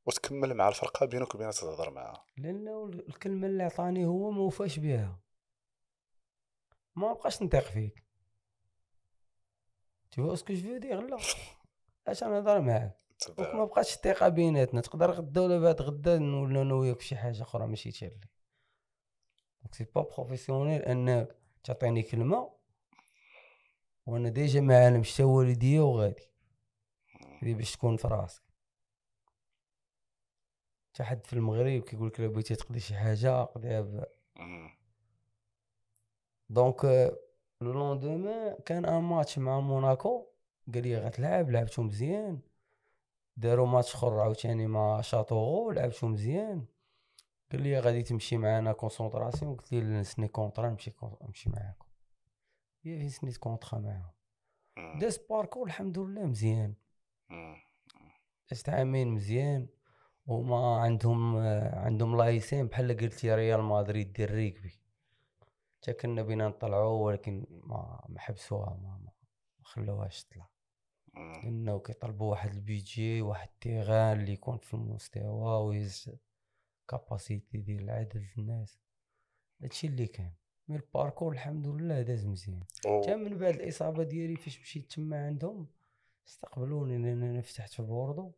وتكمل مع الفرقة بينك وبين تهضر معاها. لأنه الكلمة اللي عطاني هو ما وفاش بها. ما بقاش نثق فيك. Que je veux dire لا اش نهضر معاك donc ما بقاتش الثقة بيناتنا. تقدر غدا ولا بعد غدا نولوا أنا وياك فشي حاجة أخرى ماشي تيرلي donc c'est pas professionnel انك تعطيني كلمة وأنا déjà ما عالمش حتى والديا وغادي. هذه باش تكون في راسك. حتى حد في المغرب كيقول لك الا بغيتي تقضي شي حاجة قضيها ب... donc le lendemain كان un match مع موناكو. قال لي غتلعب لعبتو مزيان. داروا ماتش اخر عاوتاني مع Châteauroux لعبتو مزيان. قال لي غادي تمشي معنا concentration؟ قلت ليه نسني contrat نمشي نمشي معاكم. هي فين سنيت contrat معاهم. داز parcours الحمد لله مزيان. دازت عامين مزيان. وما عندهم عندهم لايسين بحال قلتي ريال مدريد ديال ال rugby حتى كنا بينا نطلعوا ولكن ما ما حبسوها ما, ما خلوهاش تطلع. لأنه كيطلبوا واحد البيجي واحد ال terrain اللي يكون في المستوى و une capacité ديال عدد الناس. هادشي اللي كان mais ال parcours الحمد لله داز مزيان. حتى من بعد الإصابة ديالي فاش مشيت تما عندهم استقبلوني لأن أنا فتحت في بوردو.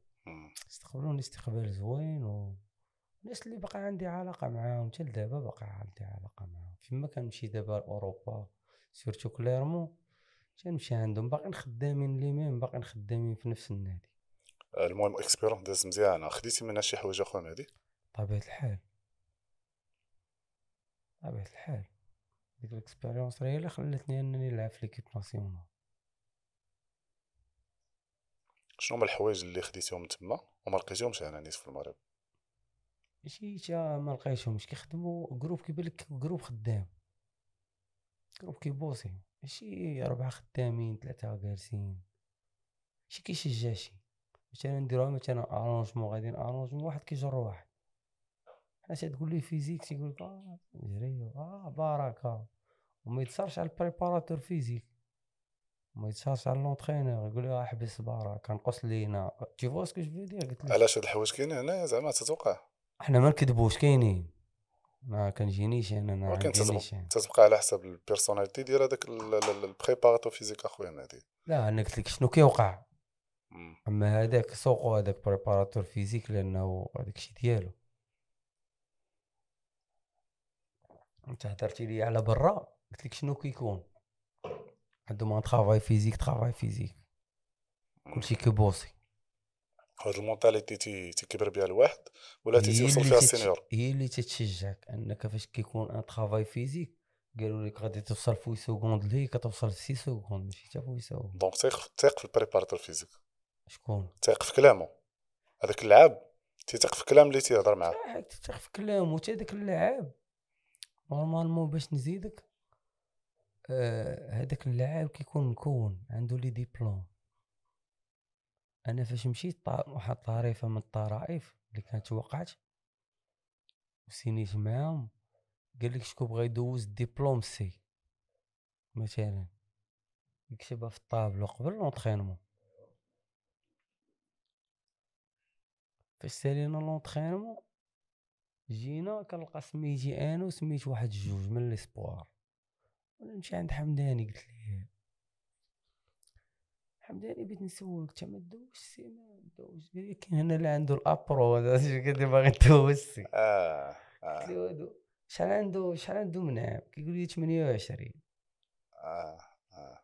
استقبلوني استقبال زوين و الناس اللي بقى عندي علاقة معاهم حتى لدابا باقي عندي علاقة معاهم. فيما كنمشي دابا لأوروبا surtout كليرمون تنمشي عندهم باقيين خدامين les mêmes باقيين خدامين في نفس النادي. المهم expérience داز مزيانة. خديتي منها شي حوايج أخرى مهدي طبيعة الحال. طبيعة الحال. ديك ال expérience هي اللي خلاتني أنني نلعب في l'équipe nationale شنو هما الحوايج اللي خديتيهم تما وما لقيتيهمش هنا نيت في المغرب؟ شي تا ما لقيتهمش. كيخدموا groupe كيبان لك groupe خدام. groupe كيبوسي ماشي ربعة خدامين ثلاثة جالسين شي كيشجع شي مثلا نديروها مثلا arrangement غادي arrangement واحد كيجر واحد حنا تقول ليه physique تيقول لك آه جريو. آه بركة وما يتصارش على ال préparateur physique ما يتصارش على l'entraîneur يقول له احبس بركة نقص لينا. tu vois ce que je veux dire قلت لك علاش هاد الحوايج كاينين هنايا؟ زعما تتوقع. حنا ما نكذبوش كاينين. ما كنجينيش أنا ما عنديش تتبقى, على حسب ال personnalité ديال هذاك ال préparateur physique أخويا مهدي لا أنا قلت لك شنو كيوقع. أما هذاك سوقو هذاك préparateur physique لأنه هذاك الشيء ديالو. أنت هضرتي لي على برا قلت لك شنو كيكون؟ عندهم un travail physique travail physique كلشي كي pousser. هاد ال mentalité تي تيكبر بها الواحد ولا تيوصل فيها ال senior؟ هي اللي تتشجعك انك فاش كيكون un travail physique قالوا لك غادي توصل في secondes لهي كتوصل في 6 سكوند ماشي حتى في secondes donc تيق تيق في ال préparateur physique شكون؟ تيق في كلامه. هذاك اللعاب تيثق في الكلام اللي تيهضر معاه. تتخ في كلامو حتى داك اللعاب normalement باش نزيدك آه، هذاك اللعاب كيكون مكون عنده les diplômes. أنا فاش مشيت واحد الطريفة من الطرائف اللي كانت وقعت وسينيت معاهم قال لك شكون بغى يدوز الدبلوم C مثلا. يكتبها في الطابلو قبل l'entraînement فاش سالينا l'entraînement جينا كنلقى سميتي أنا وسميت واحد جوج من l'espoir وأنا نمشي عند حمداني قلت ليه؟ حمداني بغيت نسولك انت ما دوزش C ما دوزش قال لي كاين هنا اللي عنده ال A pro (laughs) قال لي باغي دوز C (laughs) آه قلت له هادو شحال عنده شحال عنده من عام كيقول لي 28 آه آه.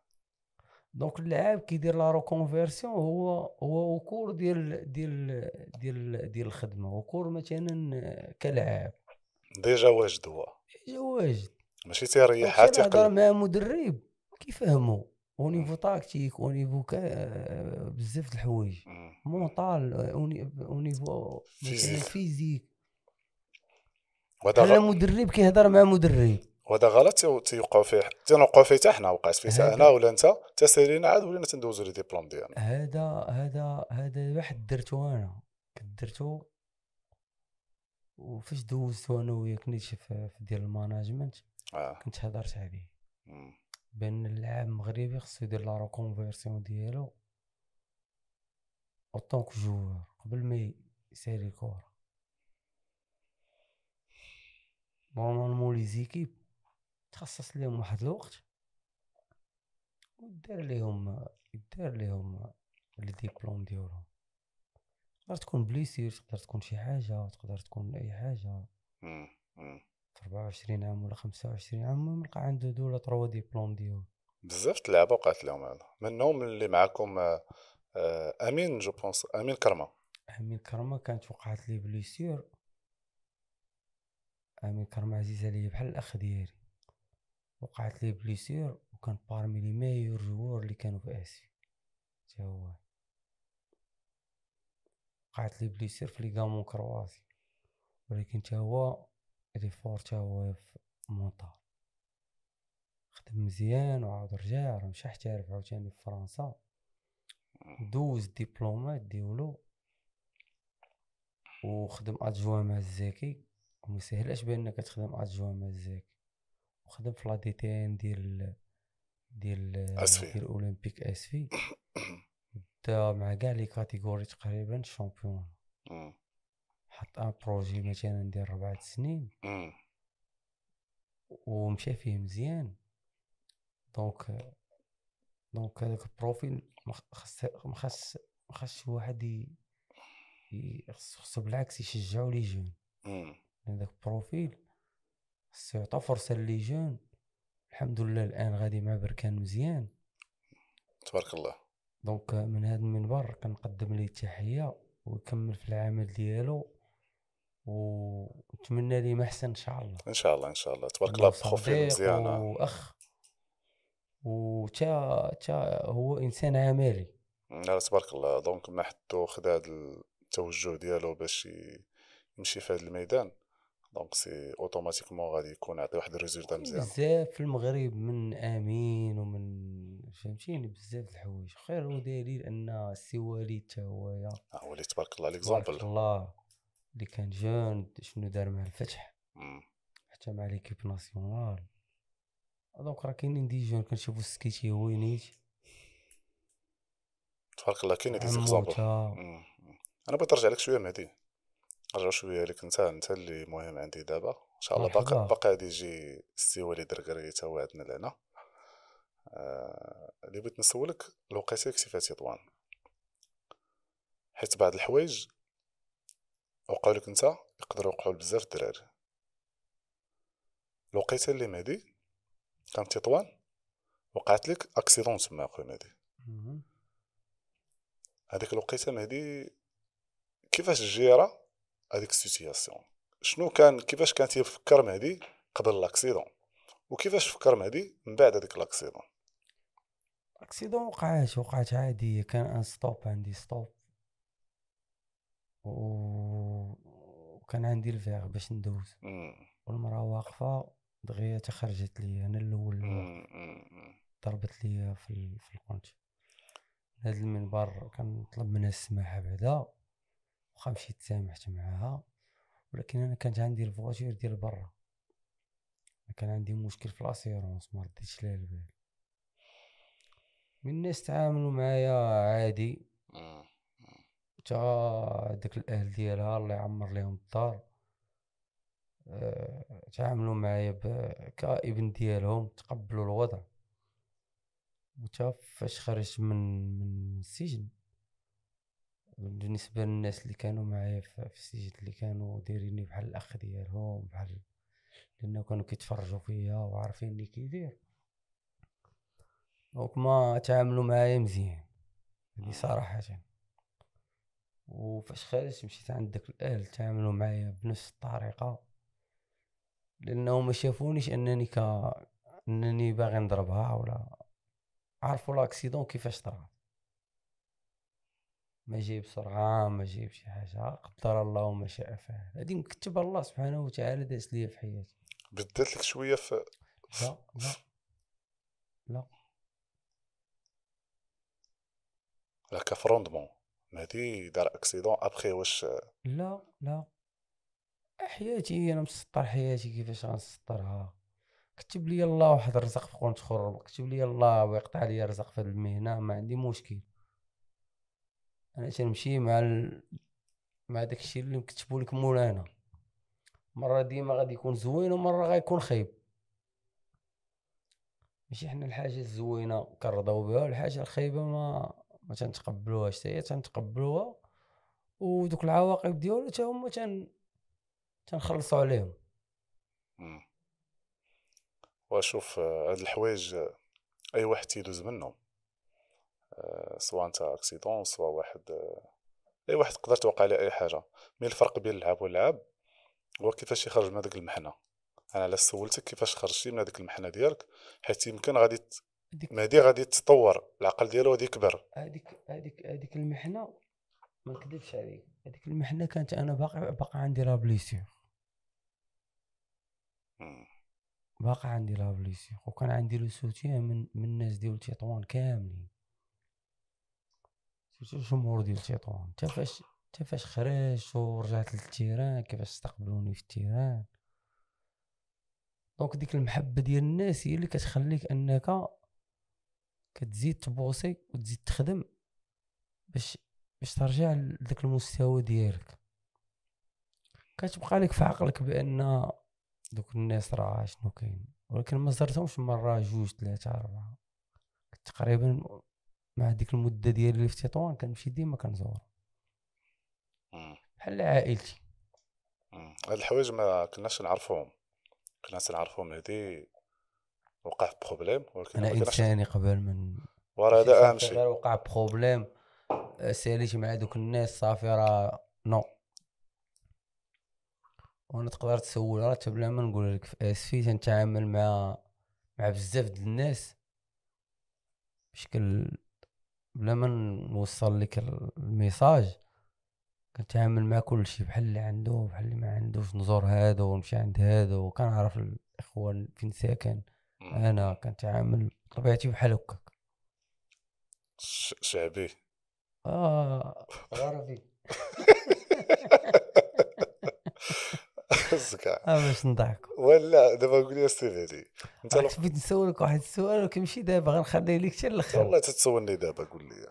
donc اللاعب كيدير la reconversion هو هو au cours ديال ديال ديال ديال الخدمة. au cours مثلا كلاعب. déjà واجد هو. جا واجد. ماشي تيريح حتى يقلب. مع مدرب كيفهمو. au niveau tactique au niveau كا- بزاف د الحوايج. mental au au niveau physique. وهذا غ... مدرب كيهضر مع مدرب. وهذا غلط تيو- تيوقعوا فيه تنوقعوا فيه حتى حنا وقعت فيه حتى هذا- أنا ولا انت؟ تسالينا عاد ولينا تندوزو les diplômes ديالنا؟ هذا هذا هذا واحد درتو أنا. كنت درتو. وفاش دوزتو أنا وياك نيت في ديال ال management آه. كنت هضرت عليه. بأن اللاعب المغربي خصو يدير la reconversion ديالو en tant que joueur قبل ما يسالي الكورة normalement les équipes تخصص ليهم واحد الوقت ودار ليهم يدار ليهم les diplômes ديالهم تقدر تكون blessure تقدر تكون شي حاجة تقدر تكون. مم. في 24 عام ولا 25 عام المهم لقى عنده deux ولا trois diplômes ديالو. بزاف اللعابه وقعت لهم هذا منهم اللي معاكم آه، آه، أمين je pense أمين كرمة. أمين كرمة كانت وقعت لي blessure أمين كرمة عزيز عليا بحال الأخ ديالي. وقعت لي blessure وكان parmi les meilleurs joueurs اللي كانوا في اسفي تا هو. وقعت لي blessure في ligaments croisés ولكن تا هو il est fort تا هو في mental. خدم مزيان وعاود رجع راه مشى احترف عاوتاني في فرنسا. دوز الدبلومات ديالو وخدم adjoint مع الزاكي وما سهلاش بأنك تخدم adjoint مع الزاكي وخدم في la DTN ديال ديال. ديال أولمبيك أسفي. (coughs) دا مع كاع les catégories تقريبا champion. حط un projet مثلا ديال ربعة سنين. ومشى فيه مزيان. donc donc هذاك ال profil ما خ- خص ما خص ما خصش واحد خصو بالعكس يشجعوا les jeunes. هذاك ال profil خصو يعطى فرصة les jeunes. الحمد لله الآن غادي مع بركان مزيان. تبارك الله. donc من هذا المنبر كنقدم ليه التحية ويكمل في العمل ديالو. ونتمنى ليه ما احسن إن شاء الله. إن شاء الله إن شاء الله. تبارك الله profil صديق مزيان. آه. وأخ. وتا تا هو إنسان عملي لا تبارك الله. donc ما حدو خدا هاد التوجه ديالو باش يمشي في هاد الميدان. donc c'est automatiquement غادي يكون عطي واحد ال résultat مزيان. بزاف في المغرب من آمين ومن فهمتيني؟ بزاف د الحوايج. خير ودليل أن السي وليد حتى هويا ها هو اللي تبارك الله تبارك l'exemple. الله. اللي كان jeune شنو دار مع الفتح. حتى مع l'équipe nationale. donc راه كاينين des jeunes كنشوفو السكتيوي هو نيت تبارك الله كاين des مم. أنا بغيت نرجع لك شوية مهدي نرجعو شوية لك. انت أنت اللي مهم عندي دابا. إن شاء الله باقي باقي غادي يجي السي وليد ركراكي تا هو عندنا لهنا. آه، اللي بغيت نسولك الوقيته كيفاش تطوان حيت بعض الحوايج وقعوا لك انت يقدروا يوقعوا لبزاف الدراري الوقيته اللي مهدي كان تطوان وقعت لك accident تما أخويا مهدي. هذيك الوقيته مهدي كيفاش géra هذيك ال situation؟ شنو كان كيفاش كان تيفكر مهدي قبل l'accident وكيفاش فكر مهدي من بعد هذيك l'accident accident وقعات وقعات عادية كان un stop عندي stop. وكان عندي الفيغ باش ندوز. مم. والمرأة واقفة دغيا تخرجت لي أنا الأول. ضربت لي في في القنت. هاد المنبر كنطلب منها السماحة بعدا. واخا مشيت سامحت معاها. ولكن أنا كانت عندي الفواتير ديال برا. كان عندي مشكل في لاسيرونس ما رديتش لها البال. من الناس تعاملوا معايا عادي. تا داك الأهل ديالها الله يعمر ليهم الدار. آه، تعاملوا معايا كابن ديالهم تقبلوا الوضع. وتا فاش خرجت من من السجن. بالنسبة للناس اللي كانوا معايا في السجن اللي كانوا دايريني بحال الأخ ديالهم بحال لأنه كانوا كيتفرجوا فيا وعارفيني كيدير. دونك ما تعاملوا معايا مزيان هذه صراحة. وفاش خرجت مشيت عند داك الأهل تعاملوا معايا بنفس الطريقة لأنهم ما شافونيش أنني ك أنني باغي نضربها ولا عرفوا لأكسيدون كيفاش طرا. ما جاي بسرعة ما جاي بشي حاجة قدر الله ما شاء فعل. هذه مكتب الله سبحانه وتعالى داز ليا في حياتي. بدات لك شوية في لا لا لا. لا كفروندمون مهدي دار أكسيدون أبخي واش لا لا. حياتي أنا مسطر حياتي كيفاش غنسطرها. كتب لي الله واحد الرزق في قنت خرم. كتب لي الله ويقطع لي رزق في المهنة ما عندي مشكل. أنا تنمشي مع ال... مع داك الشيء اللي مكتبو لك مولانا. مرة ديما غادي يكون زوين ومرة غيكون خايب. ماشي حنا الحاجة الزوينة كنرضاو بها والحاجة الخايبة ما ما تنتقبلوهاش حتى هي تنتقبلوها ودوك العواقب ديالو حتى هما تن تنخلصوا عليهم. واشوف آه، هاد الحوايج آه، أي واحد تيدوز منهم آه، سواء انت accident سواء واحد أي واحد تقدر توقع عليه أي حاجة. mais الفرق بين اللعاب واللعاب هو كيفاش يخرج من هذيك المحنة. أنا علاش سولتك كيفاش خرجتي من هذيك المحنة ديالك حيت يمكن غادي ت- هذيك مهدي غادي تطور العقل ديالو غادي يكبر. هذيك هذيك هذيك المحنة ما نكذبش عليك. هذيك المحنة كانت أنا باقي باقي عندي la blessure مم. باقي عندي la blessure وكان عندي le soutien من من الناس ديال تطوان كاملين. surtout الجمهور ديال تطوان حتى فاش حتى فاش خرجت ورجعت لل terrain كيفاش استقبلوني في ال terrain؟ donc ديك المحبة ديال الناس هي اللي كتخليك أنك كتزيد ت pousser وتزيد تخدم باش باش ترجع لذاك المستوى ديالك. كتبقى لك في عقلك بأن دوك الناس راه شنو كاين ولكن ما زرتهمش مرة جوج ثلاثة أربعة. تقريبا مع ديك المدة ديالي اللي في تطوان كنمشي ديما كنزور. بحال عائلتي. هاد الحوايج ما كناش نعرفوهم. كنا تنعرفوهم مهدي وقع بروبليم ولكن أنا انساني قبل من ورا هذا أهم شيء. وقع بروبليم آه، ساليت مع دوك الناس صافي راه نو. وأنا تقدر تسول راه بلا ما نقول لك في اسفي تنتعامل مع مع بزاف د الناس بشكل بلا ما نوصل لك ال- الميساج كنتعامل مع كل شيء بحال اللي عنده بحال اللي ما عندوش نزور هذا ونمشي عند هذا وكنعرف الاخوان فين ساكن. أنا كنتعامل طبيعتي بحال هكاك شعبي. آه غربي. (laughs) زكا آه باش نضحك. ولا دابا قول لي السي هادي. أنت بغيت نسولك واحد السؤال وكيمشي دابا غنخليه لك حتى الأخر. والله تتسولني دابا قول لي.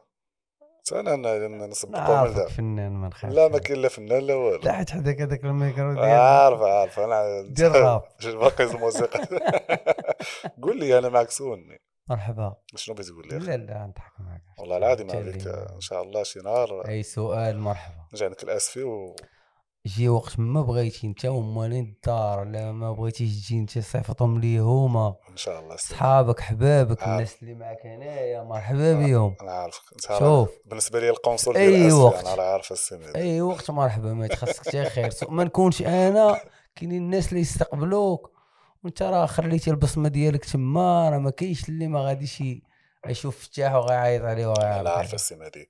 أنا أنا نسبقو من دابا فنان ما نخافش. لا ما كاين لا فنان لا والو لا حيت حداك هذاك الميكرو ديال عارف عارف. أنا الراب (laughs) شنو باقي الموسيقى. (laughs) قول لي أنا معك سولني مرحبا. شنو بغيت تقول لي لا لا نضحك معك. والله العظيم عليك. إن شاء الله شي نهار. أي سؤال مرحبا. نجي عندك الاسفي و جي وقت ما بغيتي انت ومالين الدار لا ما بغيتيش تجي انت صيفطهم لي هما إن شاء الله صحابك حبابك عارف. الناس اللي معك هنايا مرحبا بهم أنا عارفك شوف. بالنسبة لي القنصل ديال الاسفي وقت. أنا عارف أي وقت مرحبا ما تخصك حتى خير. ما نكونش أنا كاينين الناس اللي يستقبلوك. وانت راه خليتي البصمة ديالك تما راه ما كاينش اللي ما غاديش يشوف فتاح وغيعيط عليه وغيعيط عارف عليه.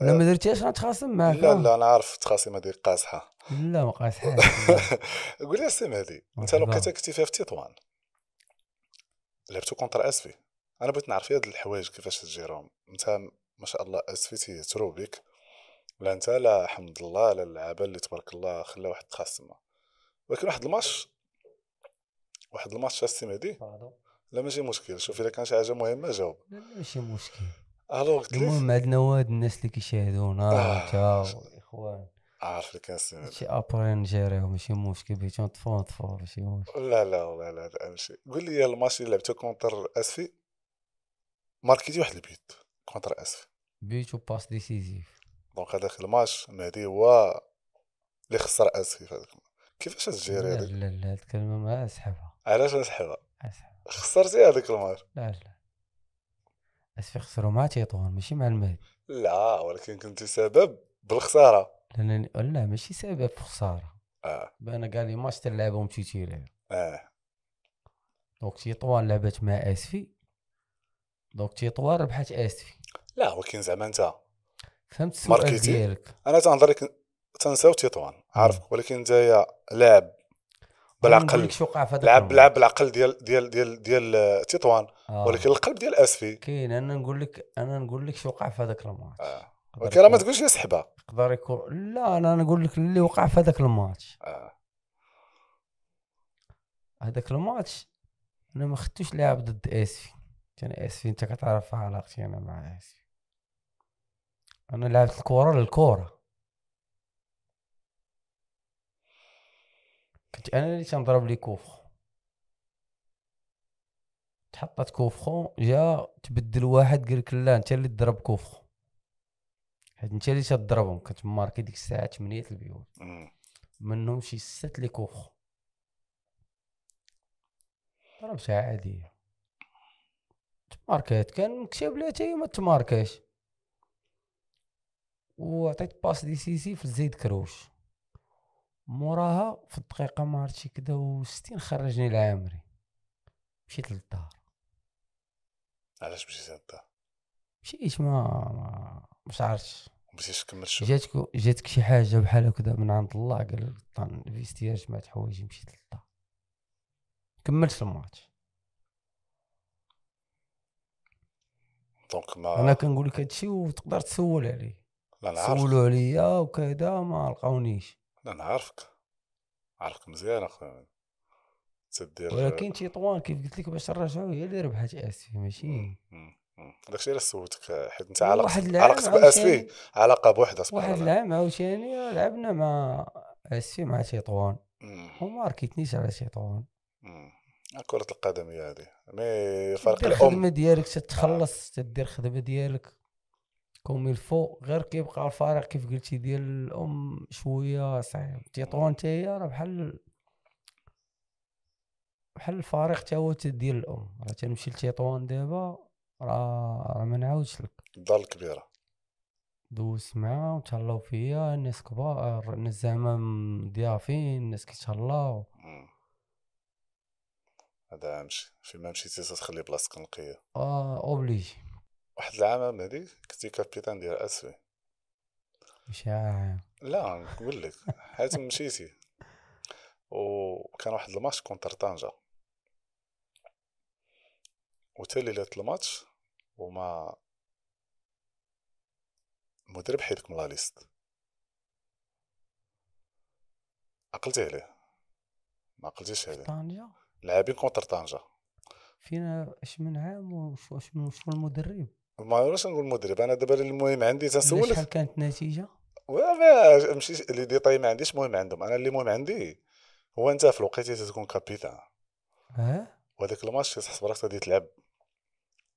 ولا ما درتيش غنتخاصم معاك لا. لا أنا عارف التخاصيم هذه قاصحه لا ما قاس حاجة قول لي السي مهدي أنت. بقيتي كنتي فيها في تطوان. لعبتو contre أسفي. أنا بغيت نعرف هاد الحوايج كيفاش ت gérer هم. أنت ما شاء الله أسفي تيهترو بك لا أنت لا حمد الله لا اللعابه اللي تبارك الله خلا واحد التخاص تما ولكن واحد الماتش واحد الماتش السي مهدي لا ماشي مشكل. شوف إلا كان شي حاجة مهمة جاوب. لا لا ماشي مشكل. المهم عندنا واد الناس اللي كيشاهدونا. آه. انت والاخوان عارف مهدي شي ابري نجيريو ماشي مشكل بغيتو نطفو نطفو ماشي مشكل. لا لا والله لا لا ماشي. قول لي الماتش اللي لعبتو كونتر أسفي. ماركيتي واحد البيت كونتر أسفي. بيتو باس ديسيزيف. دونك هذاك الماتش مهدي هو اللي خسر أسفي في هذاك. كيفاش تجيري لا لا لا الكلمة ما أسحبها. علاش نسحبها أسحبها؟ خسرتي هذاك الماتش؟ لا لا. اسفي خسروا مع تيطوان ماشي مع المهدي لا ولكن كنت سبب بالخسارة. لانني لا ماشي سبب في خسارة. آه. أنا قال لي ماتش تلعبهم تيتيري آه. دونك تيطوان لعبت مع آسفي. دونك تيطوان ربحت آسفي. لا ولكن زعما أنت فهمت السؤال؟ ديالك. أنا تنهضر لك تنساو تطوان عارفك ولكن انت لاعب بالعقل. لعب. لعب بالعقل ديال ديال ديال ديال تطوان آه. ولكن القلب ديال أسفي. كاين أنا نقول لك أنا نقول لك شو وقع في هذاك الماتش. يقدر ولكن راه ما تقولش لي سحبها يقدر يكون لا أنا نقول لك اللي وقع في هذاك الماتش. آه. هذاك الماتش أنا ما خدتوش لاعب ضد أسفي. كان أسفي أنت كتعرف علاقتي أنا مع أسفي. أنا لعبت الكره للكره كنت أنا اللي تنضرب لي كوفخ تحطت كوفخو جا تبدل واحد قال لك لا أنت اللي تضرب كوفخو. حيت أنت اللي تضربهم كنت ماركي ديك الساعة 8 البيوت. منهم شي ست لي كوخ ضربتها عادية. تماركات كان مكتب لها حتى هي ما تماركاش. وعطيت باس ديسيسيف لزيد كروش. موراها في الدقيقة ما عرفتش كدا وستين خرجني العامري مشيت للدار. علاش مشيتي انت مشيت ما ما مش عرفتش مشيتش تكمل الشغل جاتك جاتك شي حاجة بحال هكذا من عند الله قال لك طن فيستيا جمعت حوايجي مشيت للدار. كملت الماتش. دونك ما أنا كنقول لك هادشي وتقدر تسول عليه لا سولوا عليا وكذا ما لقاونيش. أنا عارفك عارفك مزيان أخويا. تدير ولكن تيطوان كيف قلت لك باش نرجعو هي اللي ربحت اسفي ماشي. داكشي علاش سولتك؟ حيت أنت واحد علاقتك علاقتك باسفي علاقة بوحدة سبحان واحد الله. العام عاوتاني لعبنا مع اسفي مع تيطوان. وما ركيتنيش على تيطوان. كرة القدم هي هذه. مي فرق الام الخدمه ديالك تتخلص تدير الخدمه ديالك. كوم الفو غير كيبقى الفارق كيف قلتي ديال الأم شوية صعيب. تيطوان حتى هي راه بحال بحال الفريق حتى هو ديال الأم. راه تنمشي لتيطوان دابا راه راه ما نعاودش لك. الدار الكبيرة. دوزت معاه وتهلاو فيا. الناس كبار الناس زعما مضيافين الناس كيتهلاو. هذا أهم شي فيما مشيتي تخلي بلاصتك نقية. آه obligé واحد العام كنت كنتي capitaine ديال اسفي إشاعة لا نقول لك حيت مشيتي. وكان واحد ال match contre طنجة. وتا ليلة الماتش وما المدرب حيدك من la liste. عقلتي عليه. ما عقلتيش عليه. طنجة؟ لاعبين contre طنجة. فينا اش من عام واش من المدرب؟ ما عرفتش نقول المدرب أنا دابا المهم عندي تنسولك شحال كانت النتيجة؟ وما مشيت les détails ما عنديش مهم عندهم أنا اللي مهم عندي هو أنت في الوقيته تكون capitaine. آه وهذاك الماتش تحس براسك غادي تلعب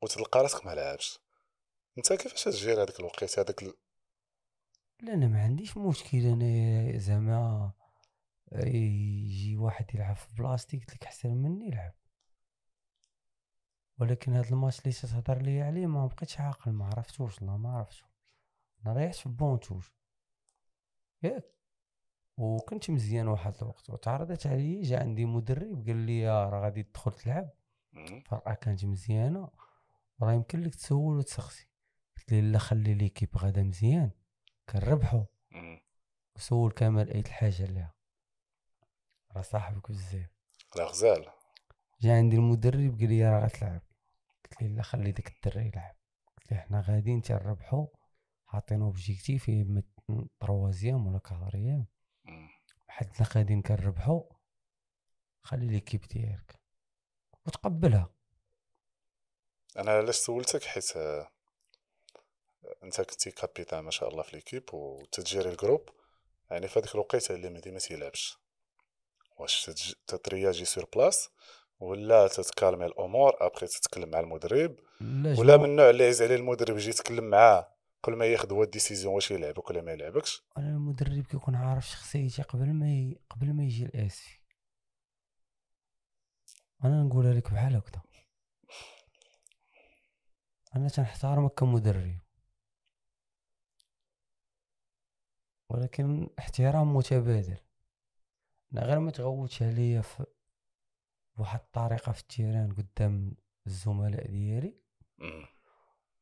وتلقى راسك ما لعبش. أنت كيفاش ت gérer هذاك الوقيت هذاك ال... لا أنا ما عنديش مشكل أنا زعما يجي واحد يلعب في بلاصتي قلت لك أحسن مني يلعب. ولكن هذا الماتش اللي تهضر لي عليه ما بقيتش عاقل ما عرفتوش لا ما عرفتو أنا ريحت في banc de touche ياك وكنت مزيان واحد الوقت وتعرضت عليا جا عندي مدرب قال لي راه غادي تدخل تلعب. فرقه كانت مزيانة راه يمكن لك تسول وتسخسي. قلت لي لا خلي ليكيب غدا مزيان كنربحو. وسول كمال أي الحاجة ليها راه صاحبك بزاف. لا غزال. جا عندي المدرب قال لي راه غتلعب. قلت لي لا خلي داك الدري يلعب. قلت لي حنا غاديين تنربحو حاطين objectif يا إما troisième ولا quatrième مم. حدنا غاديين كنربحو خلي l'équipe ديالك وتقبلها. أنا علاش سولتك؟ حيت آه، أنت كنتي capitaine ما شاء الله في l'équipe وتت gérer ال groupe. يعني في هذيك الوقيتة اللي مهدي ما تيلعبش. واش تت réagir sur place ولا تتكالمي الأمور ابخي تتكلم مع المدرب لا ولا من النوع اللي عايز عليه المدرب يجي يتكلم معاه قبل ما ياخذ هو الديسيزيون واش يلعبك ولا ما يلعبكش. أنا المدرب كيكون عارف شخصيتي قبل ما ي... قبل ما يجي الاسفي أنا نقولها لك بحال هكذا. أنا تنحترمك كمدرب. ولكن احترام متبادل. أنا غير ما تغوتش عليا في بواحد الطريقة في ال terrain قدام الزملاء ديالي. مم.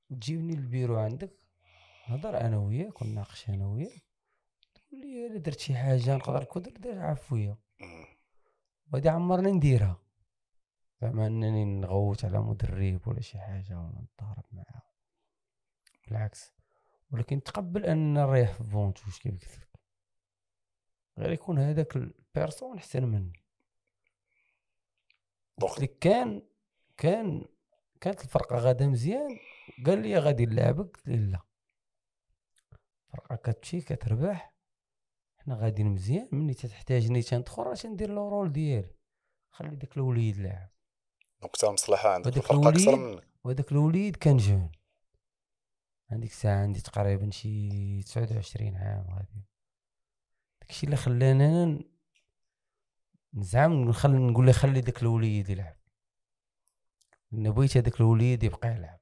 وتجيبني للبيرو عندك نهضر أنا وياك ونناقش أنا وياك تقول لي الا درت شي حاجة نقدر كون درت عفوية. وهادي عمرني نديرها. زعما أنني نغوت على مدرب ولا شي حاجة ولا نتضارب معاه. بالعكس. ولكن تقبل أن نريح في banc de touche كيف قلت لك غير يكون هذاك ال personne أحسن مني. كان كان كانت الفرقة غادا مزيان قال لي غادي نلعبك قلت لا. الفرقه كتمشي كتربح. حنا غاديين مزيان ملي تحتاجني تندخل راه تندير le rôle ديالي. خلي داك الوليد لاعب. donc تا مصلحة عندك أكثر الوليد- منك. وهذاك الوليد كان jeune. هذيك الساعة عندي تقريبا شي تسعود وعشرين عام غادي. داكشي اللي خلاني أنا ن- نزعم نخلي نقول له خلي داك الوليد يلعب. لأن بغيت هذاك الوليد يبقى يلعب.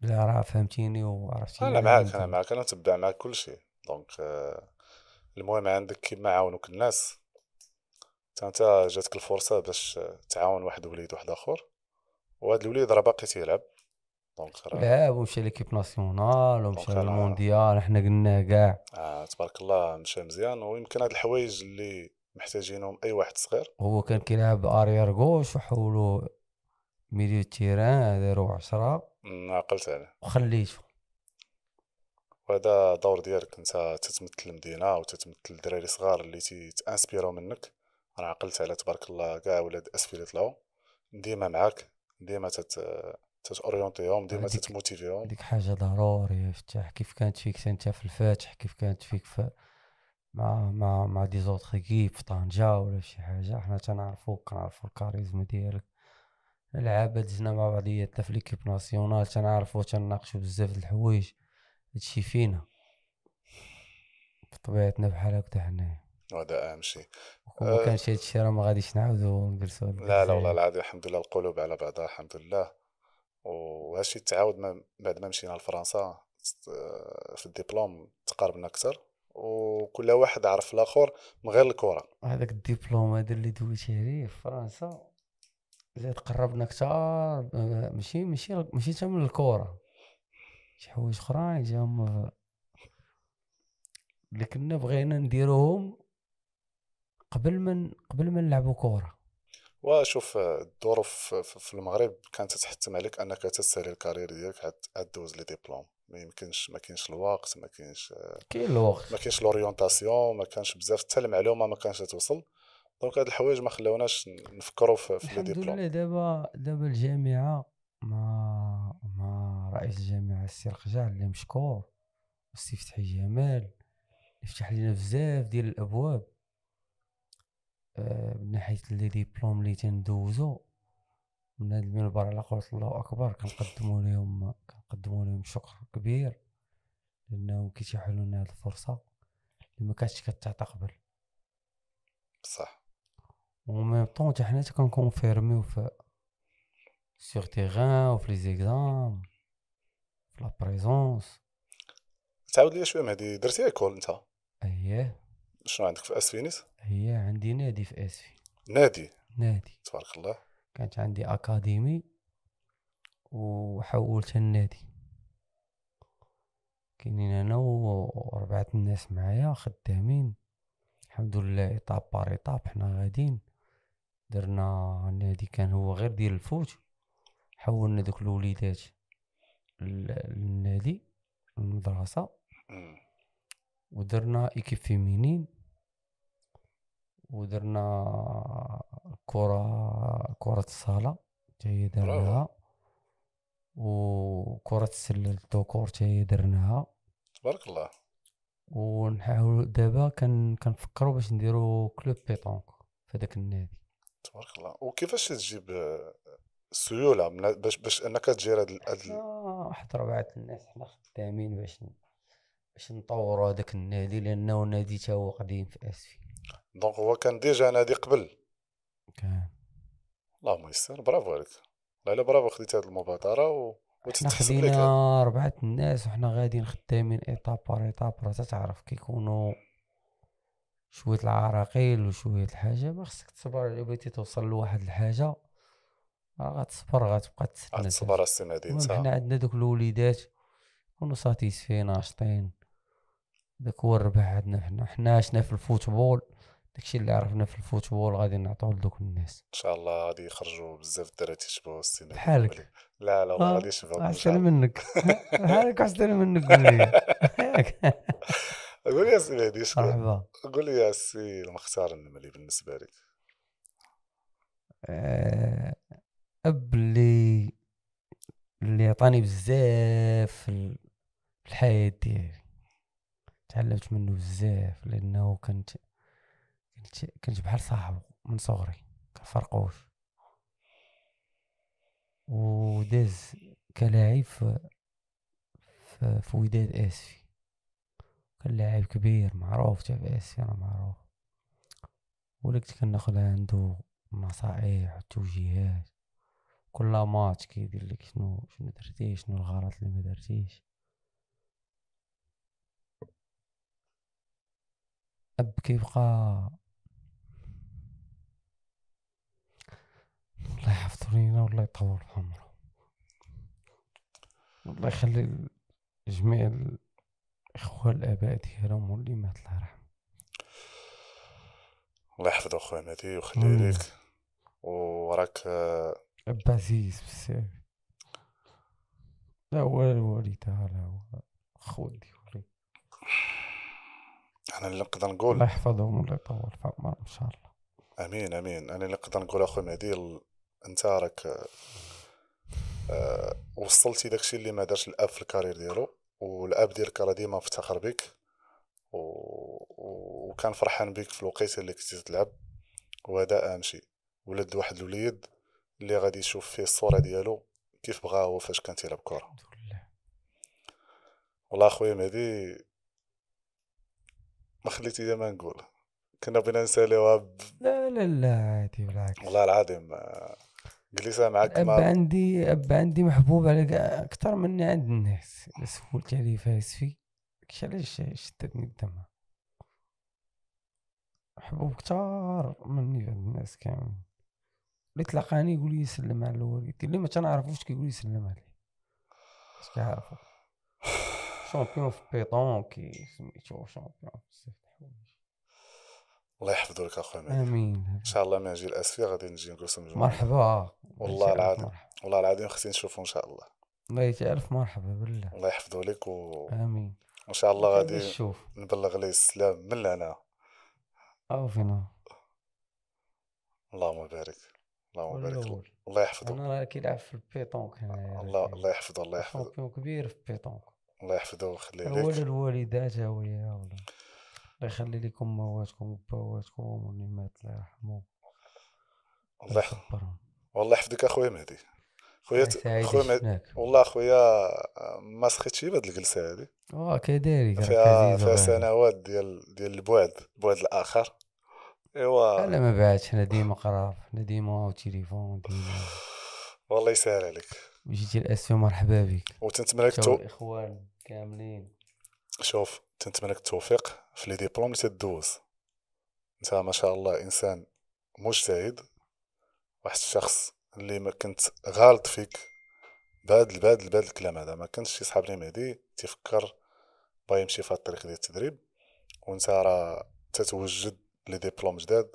لا راه فهمتيني وعرفتيني أنا معاك أنا. معاك أنا نتبع معاك كل شيء. donc آه، المهم عندك كيما عاونوك الناس. انت جاتك الفرصة باش تعاون واحد وليد واحد آخر وهاد الوليد راه باقي تيلعب. دونك راه لعب ومشى l'équipe nationale ومشى للمونديال حنا قلناه كاع. آه تبارك الله مشى مزيان ويمكن هاد الحوايج اللي محتاجينهم أي واحد صغير. هو كان كيلعب arrière gauche وحولو milieu terrain دارو عشرة مم، عقلت عليه. وخليته وهذا دور ديالك أنت تتمثل المدينة وتتمثل الدراري صغار اللي تيت inspirer و منك. أنا عقلت على تبارك الله كاع ولاد آسفي اللي طلعوا ديما معاك ديما تت تتورينتيهم ديما تتموتيفيهم. هذيك حاجة ضرورية فتح كيف كانت فيك أنت في الفاتح؟ كيف كانت فيك في مع مع مع دي زوطخ ايكيب في طنجة ولا شي حاجة. حنا تنعرفوك كنعرفو الكاريزما ديالك العابة دزنا مع بعضياتنا في ليكيب ناسيونال تنعرفو تناقشو بزاف د الحوايج. هادشي فينا. بطبيعتنا بحال هكدا حنايا. وهذا أهم شيء آه. ما كانش هادشي راه ما غاديش نعاودو نجلسو لا لا والله. العظيم الحمد لله القلوب على بعضها الحمد لله. وهادشي تعاود بعد ما مشينا لفرنسا ت- في الدبلوم تقاربنا أكثر. وكل واحد عرف الآخر من غير الكره هذاك الدبلوم هذا اللي دويتي عليه في فرنسا زاد قربنا كتار آه، ماشي ماشي ماشي حتى من الكورة. شي حوايج أخرين جاهم اللي كنا بغينا نديروهم قبل ما قبل ما نلعبوا كره وشوف الظروف في- المغرب كانت تحتم عليك أنك تسالي ال carrière ديالك عاد دوز les diplômes. ما يمكنش ما كاينش الوقت ما كاينش كاين الوقت. ما كاينش l'orientation ما كانش بزاف حتى المعلومه ما كانش توصل. donc هاد الحوايج ما خلاوناش نفكروا في, في الحمد لله دابا دابا الجامعة مع مع رئيس الجامعة السي لقجع اللي مشكور والسي فتحي جمال يفتح لنا بزاف ديال الأبواب. آه، من ناحية les diplômes اللي تندوزو. من هذا المنبر على قولة الله أكبر. كنقدموا لهم كنقدموا لهم شكر كبير لأنهم كيتيحوا لنا هذه الفرصة اللي ما كانتش كتعطى قبل بصح و même temps حتى حنا كن confirmer و في sur terrain وفي les examens في la présence تعاود لي شوية مهدي. درتي école أنت؟ اييه شنو عندك في اسفي نيت هي عندي نادي في اسفي نادي. نادي. تبارك الله. كانت عندي académie وحولت النادي. كاينين أنا وربعة الناس معايا خدامين. الحمد لله étape par étape حنا غاديين. درنا النادي كان هو غير ديال ال foot حولنا دوك الوليدات لل- للنادي المدرسة. مم. ودرنا équipe féminine. ودرنا كرة كرة الصالة حتى هي درناها وكرة السلة الذكور حتى هي درناها تبارك الله. ونحاول دابا كان كنفكروا باش نديرو club pétanque في داك النادي. تبارك الله. وكيفاش تجيب السيولة؟ باش باش أنك ت gérer هاد ال- هاد واحد ربعة الناس حنا خدامين باش باش نطوروا هذاك النادي لأنه نادي تا هو قديم في آسفي. donc هو كان déjà نادي قبل. كان اللهم يسر برافو عليك. لا لا برافو خديت هاد المبادرة و... حنا خدينا ربعة الناس وحنا غاديين خدامين étape par étape راه تتعرف كيكونوا شوية العراقيل وشوية الحاجة. ما خصك تصبر على بغيتي توصل لواحد الحاجة راه غتصبر غتبقى تسنى مهدي المهم انت حنا عندنا دوك الوليدات كونوا satisfaits ناشطين. داك هو الربح عندنا حنا. حنا عشنا في ال football. داكشي اللي عرفنا في ال football غادي نعطوه لدوك الناس. إن شاء الله غادي يخرجوا بزاف الدراري تيشبهوا السي مهدي بحالك. لا لا آه، غادي شاء احسن منك. (laughs) بحالك احسن منك قول لي. (laughs) قول لي يا سي مهدي مرحبا. قول لي يا سي المختار النملي بالنسبة لك. آه، أب اللي اللي عطاني بزاف في ال- في الحياة ديالي. تعلمت منه بزاف لأنه كنت كنت كنت بحال صاحبه من صغري كنفرقوش وداز كلاعب في في, في وداد آسفي. كان لاعب كبير معروف تا في آسفي أنا معروف. ولا كنت كناخد عنده النصائح والتوجيهات كل ماتش كيدير لك شنو شنو درتي شنو الغلط اللي ما درتيش. أب كيبقى الله يحفظو لينا والله يطول في عمره. والله يخلي جميع الإخوة الآباء ديالهم واللي مات الله يرحمه الله يحفظه خويا مهدي ويخليه آمين. ليك. وراك اب عزيز بزاف. لا هو الوالدة لا هو خويا ديالي أنا اللي نقدر الله نقول يحفظهم والله يطول في عمرهم إن شاء الله. آمين آمين. أنا اللي نقدر نقول أخويا مهدي انت راك آه، وصلتي داكشي اللي ما دارش الاب في الكارير ديالو والاب ديالك راه ديما افتخر بك و... وكان فرحان بك في الوقيته اللي كنتي تلعب وهذا أهم شيء ولد واحد الوليد اللي غادي يشوف فيه الصورة ديالو كيف بغا هو فاش كان تيلعب كرة. والله أخويا مهدي ما خليتي لي ما نقول كنا بغينا نساليوها ب... لا لا لا عادي بالعكس. والله العظيم آه، جلسة معاك اب ما عندي اب عندي محبوب على أكثر مني عند الناس. سولت عليه فيه داكشي علاش شدتني الدم محبوب كتار مني عند الناس كاملين. اللي تلاقاني يقول لي سلم على الوالد اللي ما تنعرفوش كيقول لي سلم عليه؟ باش كيعرفو champion في pétanque سميتو champion بزاف. الله يحفظو لك اخويا آمين. إن شاء الله ما نجي الاسفي غادي نجي نجلسو مجموعة مرحبا. والله العظيم. والله العظيم خصني نشوفو إن شاء الله. الله يجي الف مرحبا بالله. الله يحفظو لك و- آمين. وان شاء الله غادي تشوف نبلغ ليه السلام من لهنا أو فينا اللهم بارك. اللهم بارك. الله يحفظو أنا راه كيلعب في ال pétanque هنايا الله الله يحفظو الله champion كبير في ال pétanque. الله يحفظو ويخليه هو لك الوالدات ها ويا ولا الله يخلي لكم مواتكم وبواتكم واللي مات الله يرحمه الله يحفظ يصبرهم والله يحفظك أخويا مهدي. خويا خويا مهدي. والله أخويا ما سخيتش بهاد الجلسة هادي. آه كذلك فيها فيها. سنوات ديال ديال البعد البعد الآخر. إيوا. لا ما بعدش حنا ديما قراب حنا ديما تليفون ديما. والله يسهل عليك. جيتي الاسفي مرحبا بك. وتنتمنى لك تو... الاخوان كاملين. شوف تنتمنى لك التوفيق في les diplômes اللي تدوز. أنت ما شاء الله إنسان مجتهد واحد الشخص اللي ما كنت غالط فيك. بهاد بهاد بهاد الكلام هذا ما كانش شي صحاب لي مهدي تيفكر باغي يمشي في الطريق ديال التدريب. وأنت راه تتوجد les diplômes جداد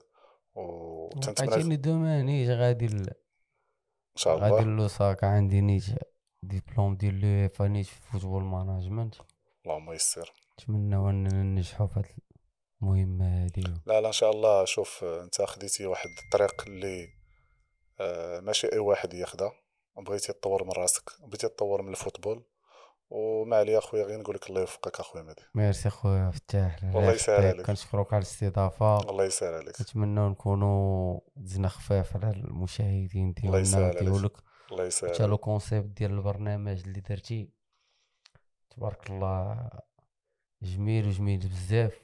وتنتمنى لك. عطيتيني دومانيج غادي ل... إن شاء غادي الله لوساكا عندي نيت ديبلوم ديال l'UEFA نيت في football management. اللهم يسر. نتمنى اننا ننجحوا في هاد المهمه هادي لا لا إن شاء الله. شوف أنت خديتي واحد الطريق اللي آه، ماشي أي واحد ياخدها بغيتي تطور من راسك بغيتي تطور من ال football. وما عليا أخويا غير نقول لك الله يوفقك أخويا مهدي ميرسي أخويا فتاح. الله يسهل. عليك. كنشكروك على الاستضافة. الله يسهل عليك. نتمنى نكونوا دزنا خفاف على المشاهدين الله يسهل ديالنا عليك. الله يسهل حتى le concept ديال البرنامج اللي درتي تبارك الله جميل وجميل بزاف.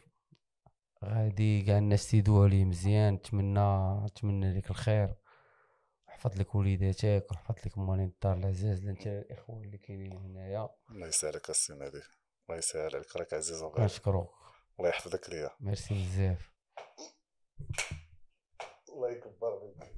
غادي كاع الناس تيدوها ليه مزيان نتمنى نتمنى لك الخير. وحفظ لك وليداتك وحفظ لك مالين الدار العزاز انت الاخوان اللي كاينين هنايا. الله يسهل عليك السي مهدي الله يسهل عليك راك عزيز وغالي. كنشكروك الله يحفظك ليا. ميرسي بزاف. الله يكبر فيك